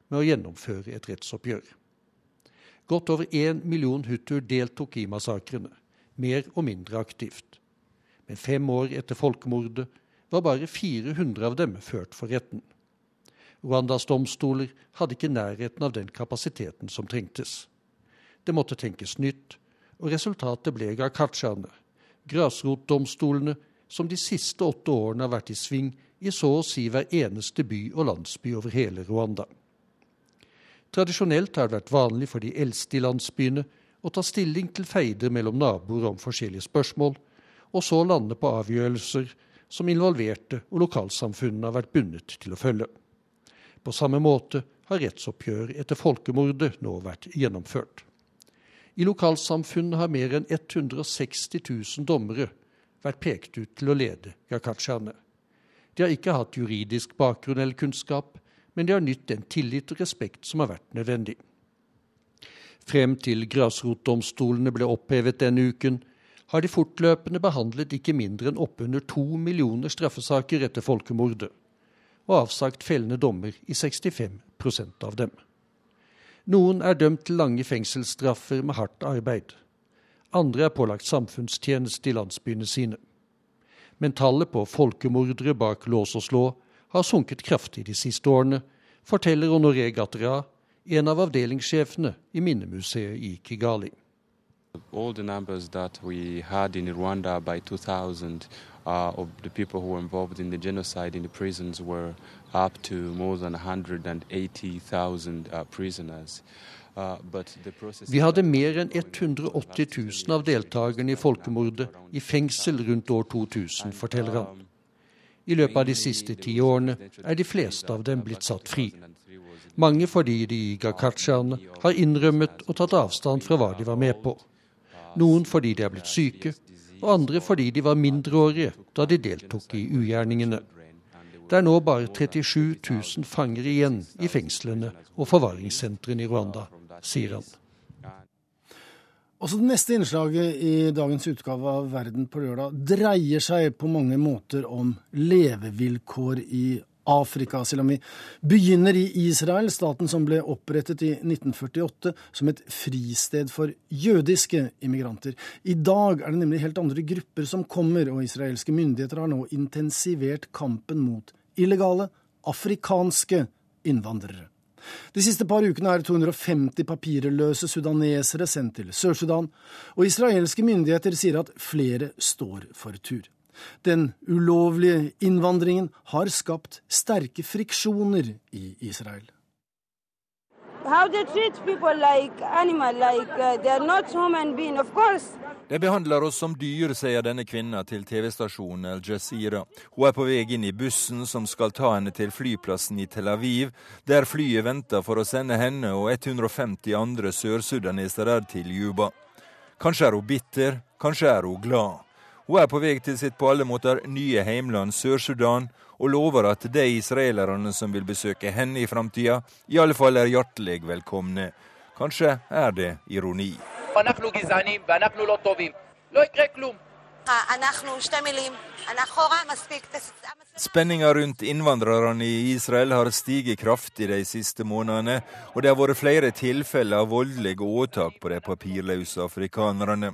med å gjennomføre et rettsoppgjør. Godt over én million hutuer deltok i massakrene, mer og mindre aktivt. Men fem år etter folkemordet var bare 400 av dem ført for retten. Rwandas domstoler hadde ikke nærheten av den kapasiteten som trengtes. Det måtte tenkes nytt, og resultatet ble gakachaene, grasrotdomstolene som de siste åtte årene har vært i sving i så å si hver eneste by og landsby over hele Rwanda. Tradisjonelt har det vært vanlig for de eldste i landsbyene å ta stilling til feider mellom naboer om forskjellige spørsmål, og så lande på avgjørelser som involverte og lokalsamfunnene har vært bundet til å følge. På samme måte har rettsoppgjør etter folkemordet nå vært gjennomført. I lokalsamfunnet har mer enn 160 000 dommere vært pekt ut til å lede gakachaene. De har ikke hatt juridisk bakgrunn eller kunnskap, men de har nytt den tillit og respekt som har vært nødvendig. Frem til grasrotdomstolene ble opphevet denne uken, har de fortløpende behandlet ikke mindre enn oppunder to millioner straffesaker etter folkemordet, og avsagt fellende dommer i 65% av dem. Noen er dømt til lange fengselsstraffer med hardt arbeid. Andre er pålagt samfunnstjeneste i landsbyene sine. Men tallet på folkemordere bak lås og slå har sunket kraftig de siste årene, forteller Honoré Gattera, en av avdelingssjefene i minnemuseet i Kigali. All the numbers that we had Rwanda by 2000 uh, of the people who were involved in the genocide in the prisons were up to more than 180,000 uh, prisoners. Uh, Vi hadde mer enn 180 000 av deltakerne i folkemordet i fengsel rundt år 2000, forteller han. I løpet av de siste ti årene er de fleste av dem blitt satt fri. Mange fordi de i Gakachaene har innrømmet og tatt avstand fra hva de var med på. Noen fordi de er blitt syke, og andre fordi de var mindreårige da de deltok i ugjerningene. Det er nå bare 37 000 fanger igjen i fengslene og forvaringssentrene i Rwanda, sier han. Også det neste innslaget i dagens utgave av Verden på lørdag dreier seg på mange måter om levevilkår i Afrika, selv om vi begynner i Israel, staten som ble opprettet i 1948 som et fristed for jødiske immigranter. I dag er det nemlig helt andre grupper som kommer, og israelske myndigheter har nå intensivert kampen mot illegale afrikanske innvandrere. De siste par ukene er 250 papirløse sudanesere sendt til Sør-Sudan, og israelske myndigheter sier at flere står for tur. Den ulovlige innvandringen har skapt sterke friksjoner i Israel. De behandler oss som dyr, sier denne kvinna til TV-stasjonen Al Jazeera. Hun er på vei inn i bussen som skal ta henne til flyplassen i Tel Aviv, der flyet venter for å sende henne og 150 andre sørsudanesere til Juba. Kanskje er hun bitter, kanskje er hun glad. Hun er på vei til sitt på alle måter nye heimland Sør-Sudan, og lover at de israelerne som vil besøke henne i framtida, i alle fall er hjertelig velkomne. Kanskje er det ironi. Spenninga rundt innvandrerne i Israel har stiget kraftig de siste månedene, og det har vært flere tilfeller av voldelige åtak på de papirløse afrikanerne.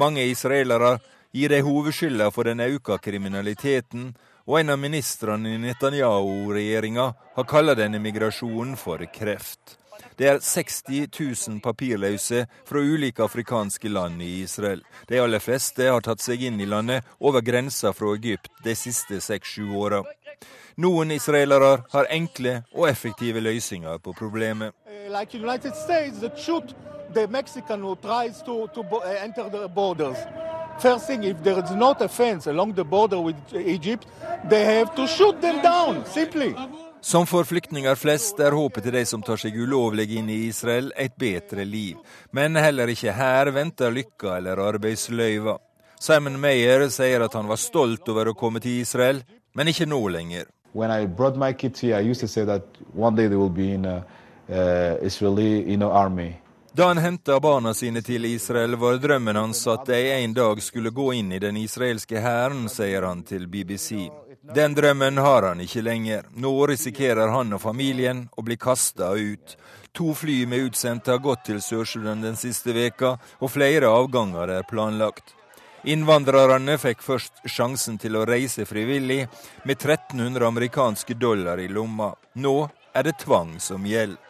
Mange israelere gir de hovedskylda for den auka kriminaliteten, og en av ministrene i Netanyahu-regjeringa har kalla denne migrasjonen for kreft. Det er 60 000 papirløse fra ulike afrikanske land i Israel. De aller fleste har tatt seg inn i landet over grensa fra Egypt de siste seks-sju åra. Noen israelere har enkle og effektive løsninger på problemet. Like United States that shoot the Mexican who tries to, the borders. First thing, if there is not a fence along the border with Egypt, they have to shoot them down, simply. Som for flyktninger flest er håpet til de som tar seg ulovlig inn i Israel, et bedre liv. Men heller ikke her venter lykka eller arbeidsløyva. Simon Meyer sier at han var stolt over å komme til Israel, men ikke nå lenger. When I brought my kids here, I used to say that one day they will be in a, uh, Israeli you know, army. Da han henta barna sine til Israel, var drømmen hans at de en dag skulle gå inn i den israelske hæren, sier han til BBC. Den drømmen har han ikke lenger. Nå risikerer han og familien å bli kasta ut. To fly med utsendte har gått til Sør-Sudan den siste veka, og flere avganger er planlagt. Innvandrerne fikk først sjansen til å reise frivillig, med 1300 amerikanske dollar i lomma. Nå er det tvang som gjelder.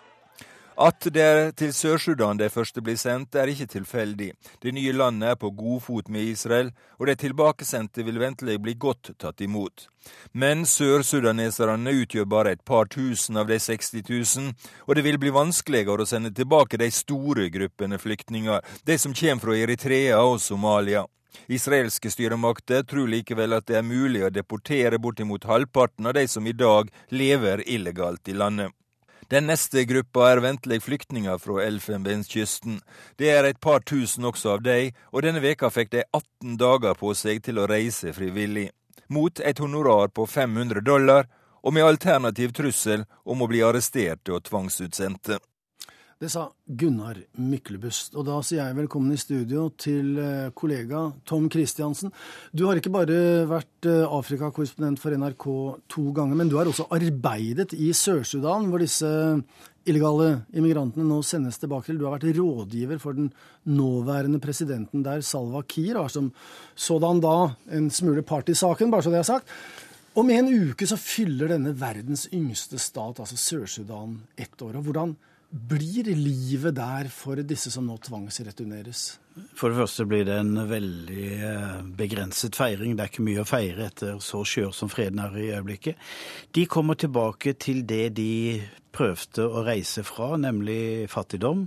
At det er til Sør-Sudan de første blir sendt, er ikke tilfeldig. Det nye landet er på god fot med Israel, og de tilbakesendte vil ventelig bli godt tatt imot. Men sørsudaneserne utgjør bare et par tusen av de 60 000, og det vil bli vanskeligere å sende tilbake de store gruppene flyktninger, de som kommer fra Eritrea og Somalia. Israelske styremakter tror likevel at det er mulig å deportere bortimot halvparten av de som i dag lever illegalt i landet. Den neste gruppa er ventelig flyktninger fra Elfenbenskysten. Det er et par tusen også av dem, og denne veka fikk de 18 dager på seg til å reise frivillig. Mot et honorar på 500 dollar, og med alternativ trussel om å bli arresterte og tvangsutsendte. Det sa Gunnar Myklebust. Og da sier jeg velkommen i studio til eh, kollega Tom Christiansen. Du har ikke bare vært eh, Afrikakorrespondent for NRK to ganger, men du har også arbeidet i Sør-Sudan, hvor disse illegale immigrantene nå sendes tilbake til. Du har vært rådgiver for den nåværende presidenten der, Salwa Kiir, har som sådan da en smule part i saken, bare så det er sagt. Om en uke så fyller denne verdens yngste stat, altså Sør-Sudan, ett år. og hvordan blir livet der for disse som nå tvangsreturneres? For det første blir det en veldig eh, begrenset feiring. Det er ikke mye å feire etter så skjør som freden er i øyeblikket. De kommer tilbake til det de prøvde å reise fra, nemlig fattigdom.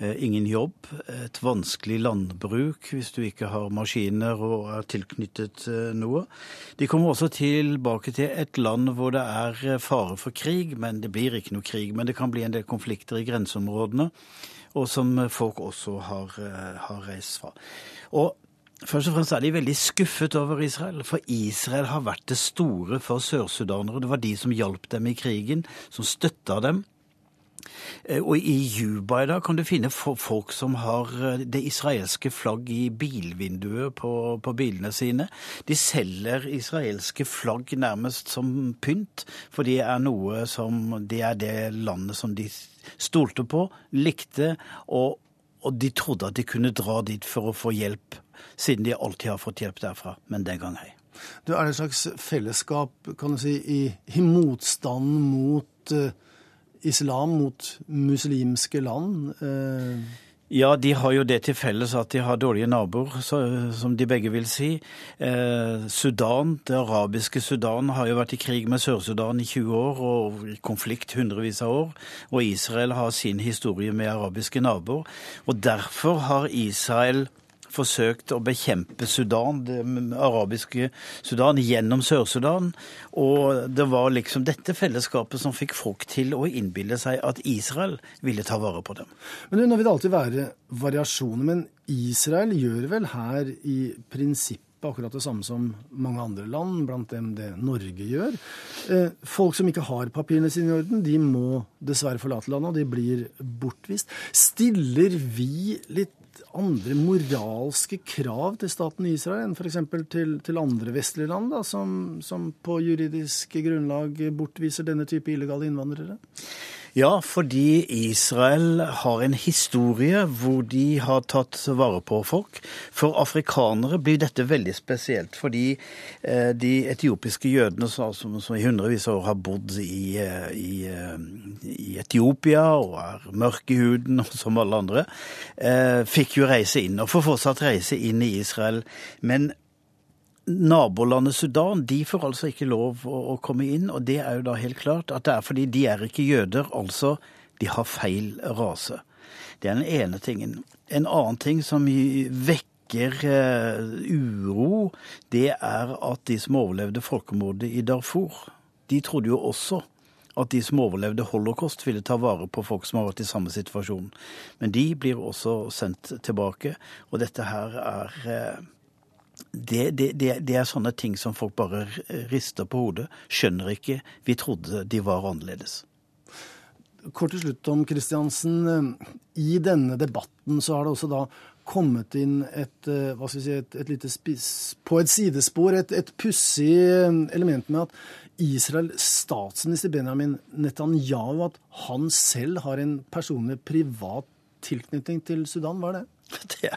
Eh, ingen jobb, et vanskelig landbruk hvis du ikke har maskiner og er tilknyttet eh, noe. De kommer også tilbake til et land hvor det er eh, fare for krig, men det blir ikke noe krig. Men det kan bli en del konflikter i grenseområdene, og som folk også har, har reist fra. Og Først og fremst er de veldig skuffet over Israel, for Israel har vært det store for sørsudanere. Det var de som hjalp dem i krigen, som støtta dem. Eh, og i Juba i dag kan du finne folk som har eh, det israelske flagg i bilvinduet på, på, bilene sine. De selger israelske flagg nærmest som pynt, for det er noe som Det er det landet som de stolte på, likte, og, og de trodde at de kunne dra dit for å få hjelp, siden de alltid har fått hjelp derfra. Men den gang ei. Du, Er det et slags fellesskap kan du si, i, i motstanden mot uh islam mot muslimske land? Eh, ja, de har jo det til felles at de har dårlige naboer, som de begge vil si. Eh, Sudan, det arabiske Sudan, har jo vært i krig med Sør-Sudan i 20 år og i konflikt hundrevis av år. Og Israel har sin historie med arabiske naboer. Og derfor har Israel forsøkt å bekjempe Sudan, det arabiske Sudan, gjennom Sør-Sudan. Og det var liksom dette fellesskapet som fikk folk til å innbille seg at Israel ville ta vare på dem. Men Nå vil det alltid være variasjoner, men Israel gjør vel her i prinsippet akkurat det samme som mange andre land, blant dem det Norge gjør. Eh, folk som ikke har papirene sine i orden, de må dessverre forlate landet, og de blir bortvist. Stiller vi litt andre moralske krav til staten Israel enn f.eks. Til, til andre vestlige land, da, som, som på juridisk grunnlag bortviser denne type illegale innvandrere? Ja, fordi Israel har en historie hvor de har tatt vare på folk. For afrikanere blir dette veldig spesielt, fordi eh, de etiopiske jødene som, i hundrevis av år har bodd i, eh, i, eh, i, Etiopia og er mørke i huden *laughs* som alle andre, fikk jo reise inn, og får fortsatt reise inn i Israel. Men nabolandet Sudan de får altså ikke lov å, å, komme inn, og det er jo da helt klart at det er fordi de er ikke jøder. Altså de har feil rase. Det er den ene tingen. En annen ting som vekker eh, uro, det er at de som overlevde folkemordet i Darfur, de trodde jo også at de som overlevde holocaust, ville ta vare på folk som har vært i samme situasjon. Men de blir også sendt tilbake, og dette her er uh, det, det, det, er sånne ting som folk bare rister på hodet. Skjønner ikke. Vi trodde de var annerledes. Kort til slutt om Kristiansen. I denne debatten så har det også da kommet inn et, eh, hva skal vi si, et, et lite spiss, på et sidespor, et, et pussig element med at Israel, statsminister Benjamin Netanyahu, at han selv har en personlig privat tilknytning til Sudan. Hva er det? *laughs* Det,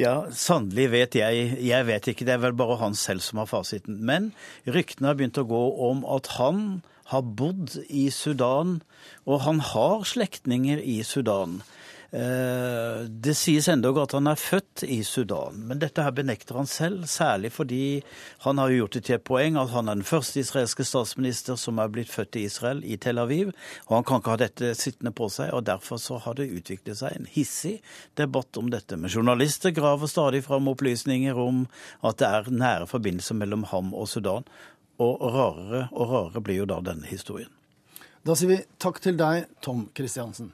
ja, sannelig vet jeg. Jeg vet ikke, det er vel bare han selv som har fasiten. Men ryktene har begynt å gå om at han har bodd i Sudan, og han har slektninger i Sudan. Eh, det sies endog at han er født i Sudan, men dette her benekter han selv. Særlig fordi han har gjort det til et poeng at han er den første israelske statsminister som er blitt født i Israel, i Tel Aviv. Og han kan ikke ha dette sittende på seg, og derfor så har det utviklet seg en hissig debatt om dette. Men journalister graver stadig fram opplysninger om at det er nære forbindelser mellom ham og Sudan. Og rarere og rarere blir jo da denne historien. Da sier vi takk til deg, Tom Christiansen.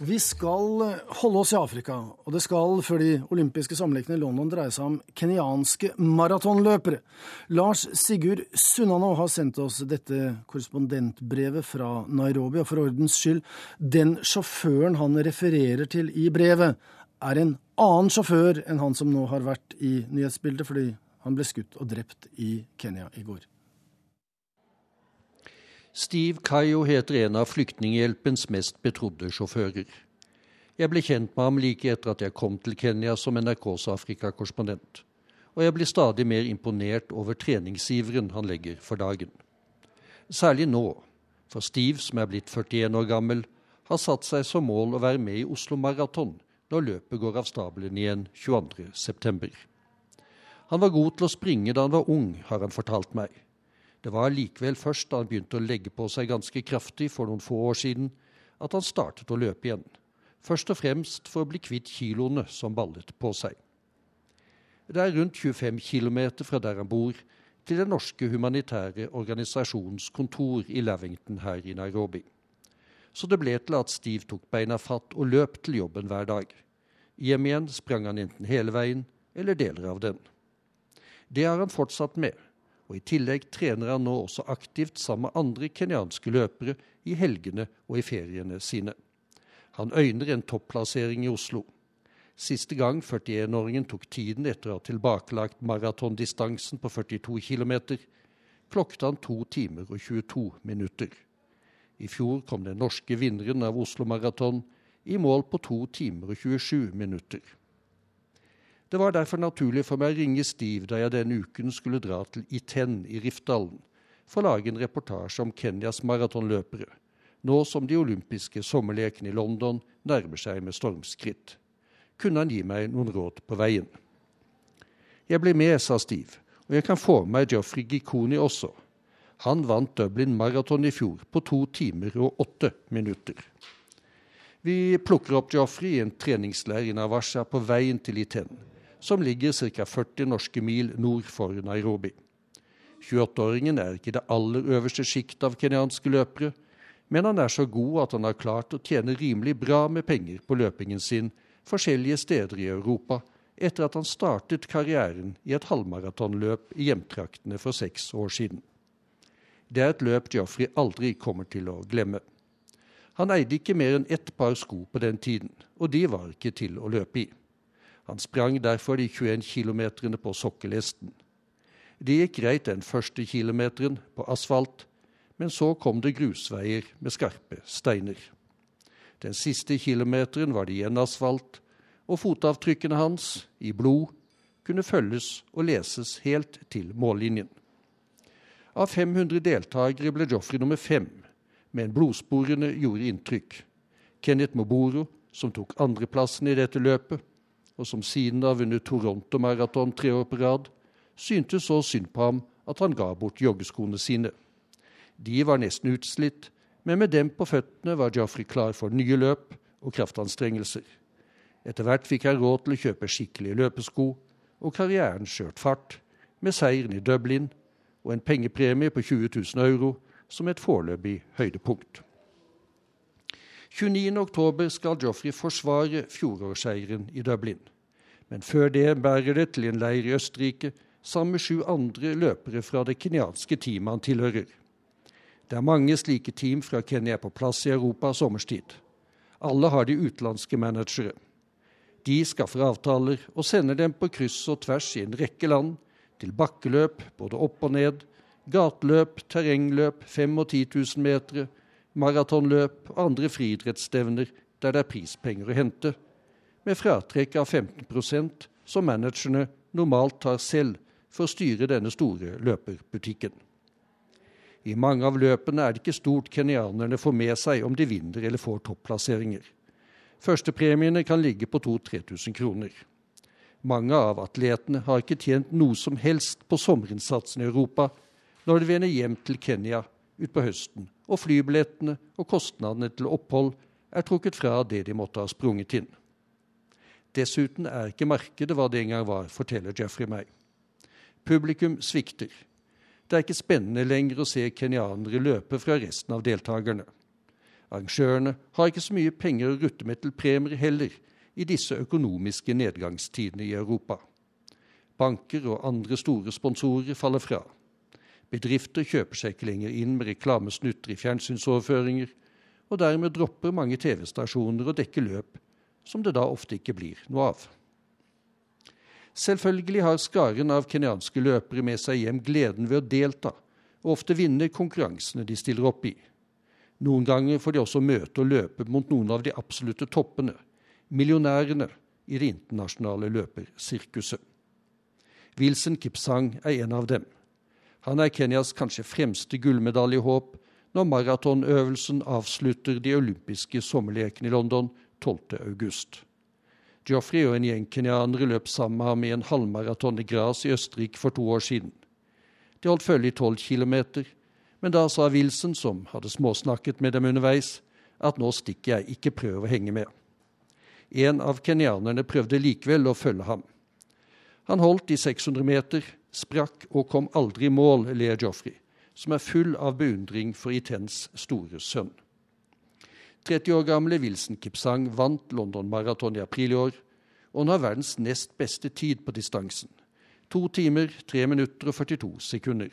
Vi skal holde oss i Afrika, og det skal før de olympiske sammenlikene i London dreie seg om kenyanske maratonløpere. Lars Sigurd Sunnanå har sendt oss dette korrespondentbrevet fra Nairobi, og for ordens skyld, den sjåføren han refererer til i brevet, er en annen sjåfør enn han som nå har vært i nyhetsbildet, fordi han ble skutt og drept i Kenya i går. Steve Kayo heter en av Flyktninghjelpens mest betrodde sjåfører. Jeg ble kjent med ham like etter at jeg kom til Kenya som NRKs Afrikakorrespondent. Og jeg blir stadig mer imponert over treningsiveren han legger for dagen. Særlig nå, for Steve, som er blitt 41 år gammel, har satt seg som mål å være med i Oslo Maraton når løpet går av stabelen igjen 22.9. Han var god til å springe da han var ung, har han fortalt meg. Det var likevel først da han begynte å legge på seg ganske kraftig for noen få år siden, at han startet å løpe igjen. Først og fremst for å bli kvitt kiloene som ballet på seg. Det er rundt 25 km fra der han bor, til den norske humanitære organisasjonens kontor i Lavington her i Nairobi. Så det ble til at Steve tok beina fatt og løp til jobben hver dag. Hjem igjen sprang han enten hele veien eller deler av den. Det har han fortsatt med og I tillegg trener han nå også aktivt sammen med andre kenyanske løpere i helgene og i feriene sine. Han øyner en topplassering i Oslo. Siste gang 41-åringen tok tiden etter å ha tilbakelagt maratondistansen på 42 km, klokket han to timer og 22 minutter. I fjor kom den norske vinneren av Oslo Maraton i mål på to timer og 27 minutter. Det var derfor naturlig for meg å ringe Steve da jeg denne uken skulle dra til Iten i Rifdalen for å lage en reportasje om Kenyas maratonløpere, nå som de olympiske sommerlekene i London nærmer seg med stormskritt. Kunne han gi meg noen råd på veien? Jeg blir med, sa Steve, og jeg kan få med meg Geoffrey Gikoni også. Han vant Dublin Marathon i fjor på to timer og åtte minutter. Vi plukker opp Geoffrey i en treningsleir i Navasha på veien til Iten som ligger ca. 40 norske mil nord for Nairobi. 28-åringen er ikke det aller øverste sjiktet av kenyanske løpere, men han er så god at han har klart å tjene rimelig bra med penger på løpingen sin forskjellige steder i Europa, etter at han startet karrieren i et halvmaratonløp i hjemtraktene for seks år siden. Det er et løp Geoffrey aldri kommer til å glemme. Han eide ikke mer enn ett par sko på den tiden, og de var ikke til å løpe i. Han sprang derfor de 21 kilometerne på sokkelesten. Det gikk greit den første kilometeren på asfalt, men så kom det grusveier med skarpe steiner. Den siste kilometeren var det igjen asfalt, og fotavtrykkene hans, i blod, kunne følges og leses helt til mållinjen. Av 500 deltakere ble Joffrey nummer fem, men blodsporene gjorde inntrykk. Kenneth Moboro, som tok andreplassen i dette løpet, og som siden har vunnet Toronto Marathon tre år på rad, syntes så synd på ham at han ga bort joggeskoene sine. De var nesten utslitt, men med dem på føttene var Joffrey klar for nye løp og kraftanstrengelser. Etter hvert fikk han råd til å kjøpe skikkelige løpesko, og karrieren skjøt fart, med seieren i Dublin og en pengepremie på 20 000 euro som et foreløpig høydepunkt. 29.10 skal Joffrey forsvare fjorårsseieren i Dublin. Men før det bærer det til en leir i Østerrike sammen med sju andre løpere fra det kenyanske teamet han tilhører. Det er mange slike team fra Kenya på plass i Europa sommerstid. Alle har de utenlandske managere. De skaffer avtaler og sender dem på kryss og tvers i en rekke land, til bakkeløp både opp og ned, gateløp, terrengløp, 5 og 10 000 meter, maratonløp og andre friidrettsstevner der det er prispenger å hente, med fratrekk av 15% som managerne normalt tar selv for å styre denne store løperbutikken. I mange av løpene er det ikke stort kenyanerne får med seg om de vinner eller får topplasseringer. Førstepremiene kan ligge på 2000-3000 kroner. Mange av atletene har ikke tjent noe som helst på sommerinnsatsen i Europa når de vender hjem til Kenya utpå høsten, og flybillettene og kostnadene til opphold er trukket fra det de måtte ha sprunget inn. Dessuten er ikke markedet hva det en gang var, forteller Jeffrey meg. Publikum svikter. Det er ikke spennende lenger å se kenyanere løpe fra resten av deltakerne. Arrangørene har ikke så mye penger å rutte med til premier heller i disse økonomiske nedgangstidene i Europa. Banker og andre store sponsorer faller fra. Bedrifter kjøper seg ikke lenger inn med reklamesnutter i fjernsynsoverføringer, og dermed dropper mange TV-stasjoner å dekke løp som det da ofte ikke blir noe av. Selvfølgelig har skaren av kenyanske løpere med seg hjem gleden ved å delta, og ofte vinne konkurransene de stiller opp i. Noen ganger får de også møte og løpe mot noen av de absolutte toppene, millionærene i det internasjonale løpersirkuset. Wilson Kipsang er en av dem. Han er Kenyas kanskje fremste gullmedaljehåp når maratonøvelsen avslutter de olympiske sommerlekene i London 12.8. Joffrey og en gjeng kenyanere løp sammen med ham i en halvmaraton i Gras i Østerrike for to år siden. De holdt følge i tolv kilometer, men da sa Wilson, som hadde småsnakket med dem underveis, at nå stikker jeg, ikke prøv å henge med. En av kenyanerne prøvde likevel å følge ham. Han holdt i 600 meter, sprakk og kom aldri i mål, ler Joffrey, som er full av beundring for Itens store sønn. 30 år gamle Wilson Kipsang vant London Marathon i april i år, og han har verdens nest beste tid på distansen. To timer, tre minutter og 42 sekunder.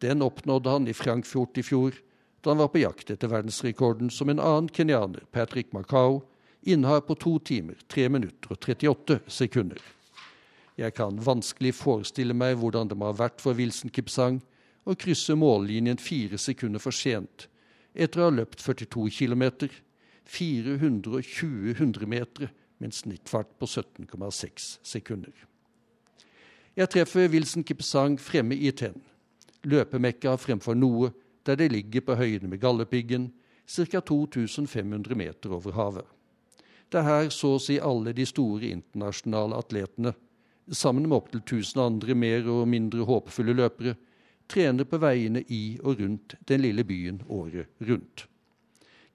Den oppnådde han i Frankfurt i fjor, da han var på jakt etter verdensrekorden som en annen kenyaner, Patrick Macau, innehar på to timer, tre minutter og 38 sekunder. Jeg kan vanskelig forestille meg hvordan det må ha vært for Wilson Kipsang å krysse mållinjen fire sekunder for sent etter å ha løpt 42 km, 420 hundremetere med en snittfart på 17,6 sekunder. Jeg treffer Wilson Kipsang fremme i Tenn, løpemekka fremfor noe der det ligger på høyde med Galdhøpiggen, ca. 2500 meter over havet. Det er her så å si alle de store internasjonale atletene sammen med opptil 1000 andre mer og mindre håpefulle løpere, trener på veiene i og rundt den lille byen året rundt.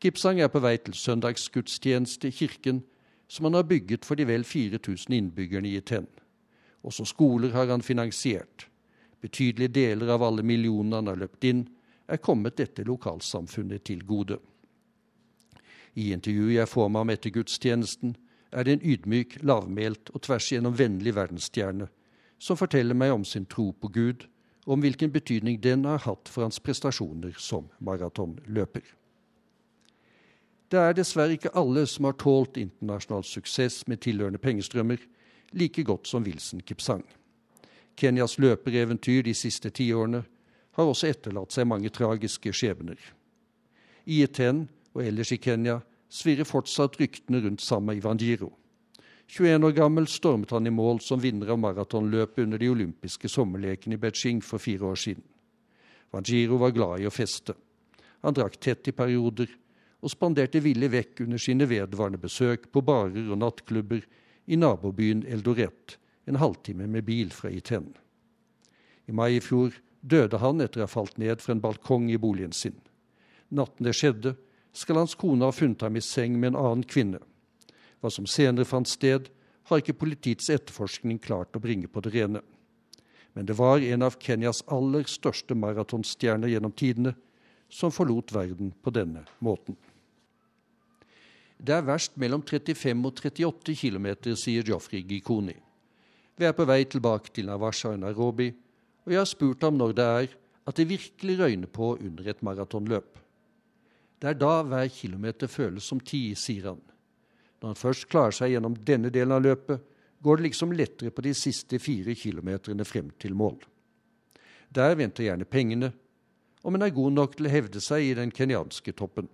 Gipsang er på vei til søndagsgudstjeneste i kirken, som han har bygget for de vel 4000 innbyggerne i Ten. Også skoler har han finansiert. Betydelige deler av alle millionene han har løpt inn, er kommet dette lokalsamfunnet til gode. I intervjuet jeg får med ham etter gudstjenesten, er det en ydmyk, lavmælt og tvers igjennom vennlig verdensstjerne som forteller meg om sin tro på Gud, og om hvilken betydning den har hatt for hans prestasjoner som maratonløper. Det er dessverre ikke alle som har tålt internasjonal suksess med tilhørende pengestrømmer like godt som Wilson Kipsang. Kenyas løpereventyr de siste tiårene har også etterlatt seg mange tragiske skjebner. I Iten og ellers i Kenya svirrer fortsatt ryktene rundt Sama Ivanjiro. 21 år gammel stormet han i mål som vinner av maratonløpet under de olympiske sommerlekene i Beijing for fire år siden. Vangiro var glad i å feste. Han drakk tett i perioder og spanderte villig vekk under sine vedvarende besøk på barer og nattklubber i nabobyen Eldoret, en halvtime med bil fra Iten. I mai i fjor døde han etter å ha falt ned fra en balkong i boligen sin. Natten det skjedde, skal hans kone ha funnet ham i seng med en annen kvinne. Hva som senere fant sted, har ikke politiets etterforskning klart å bringe på det rene. Men det var en av Kenyas aller største maratonstjerner gjennom tidene som forlot verden på denne måten. Det er verst mellom 35 og 38 km, sier Joffrey Gikoni. Vi er på vei tilbake til Nawasha og Nairobi, og jeg har spurt ham når det er at det virkelig røyner på under et maratonløp. Det er da hver kilometer føles som ti, sier han. Når han først klarer seg gjennom denne delen av løpet, går det liksom lettere på de siste fire kilometerne frem til mål. Der venter gjerne pengene, om en er god nok til å hevde seg i den kenyanske toppen.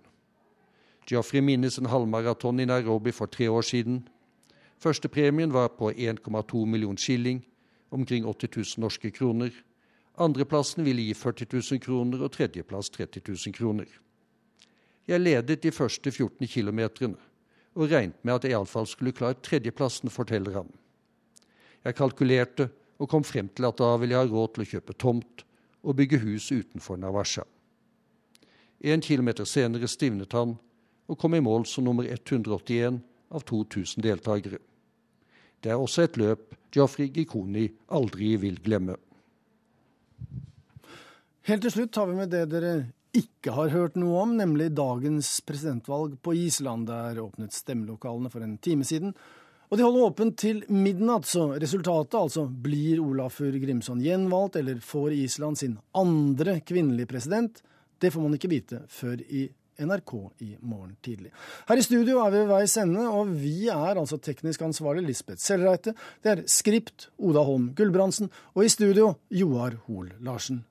Geoffrey minnes en halvmaraton i Nairobi for tre år siden. Førstepremien var på 1,2 million skilling, omkring 80 000 norske kroner. Andreplassen ville gi 40 000 kroner og tredjeplass 30 000 kroner. Jeg ledet de første 14 kilometerne og regnet med at jeg iallfall skulle klare tredjeplassen, forteller han. Jeg kalkulerte og kom frem til at da ville jeg ha råd til å kjøpe tomt og bygge hus utenfor Navasha. En kilometer senere stivnet han og kom i mål som nummer 181 av 2000 deltakere. Det er også et løp Joffrey Gikoni aldri vil glemme. Helt til slutt tar vi med det dere ikke har hørt noe om, nemlig dagens presidentvalg på Island. Der åpnet stemmelokalene for en time siden. Og de holder åpent til midnatt, så resultatet altså blir Olafur Grimson gjenvalgt, eller får Island sin andre kvinnelige president, det får man ikke vite før i NRK i morgen tidlig. Her i studio er vi ved veis ende, og vi er altså teknisk ansvarlig Lisbeth Sellreite. Det er skript Oda Holm Gulbrandsen, og i studio Joar Hoel Larsen.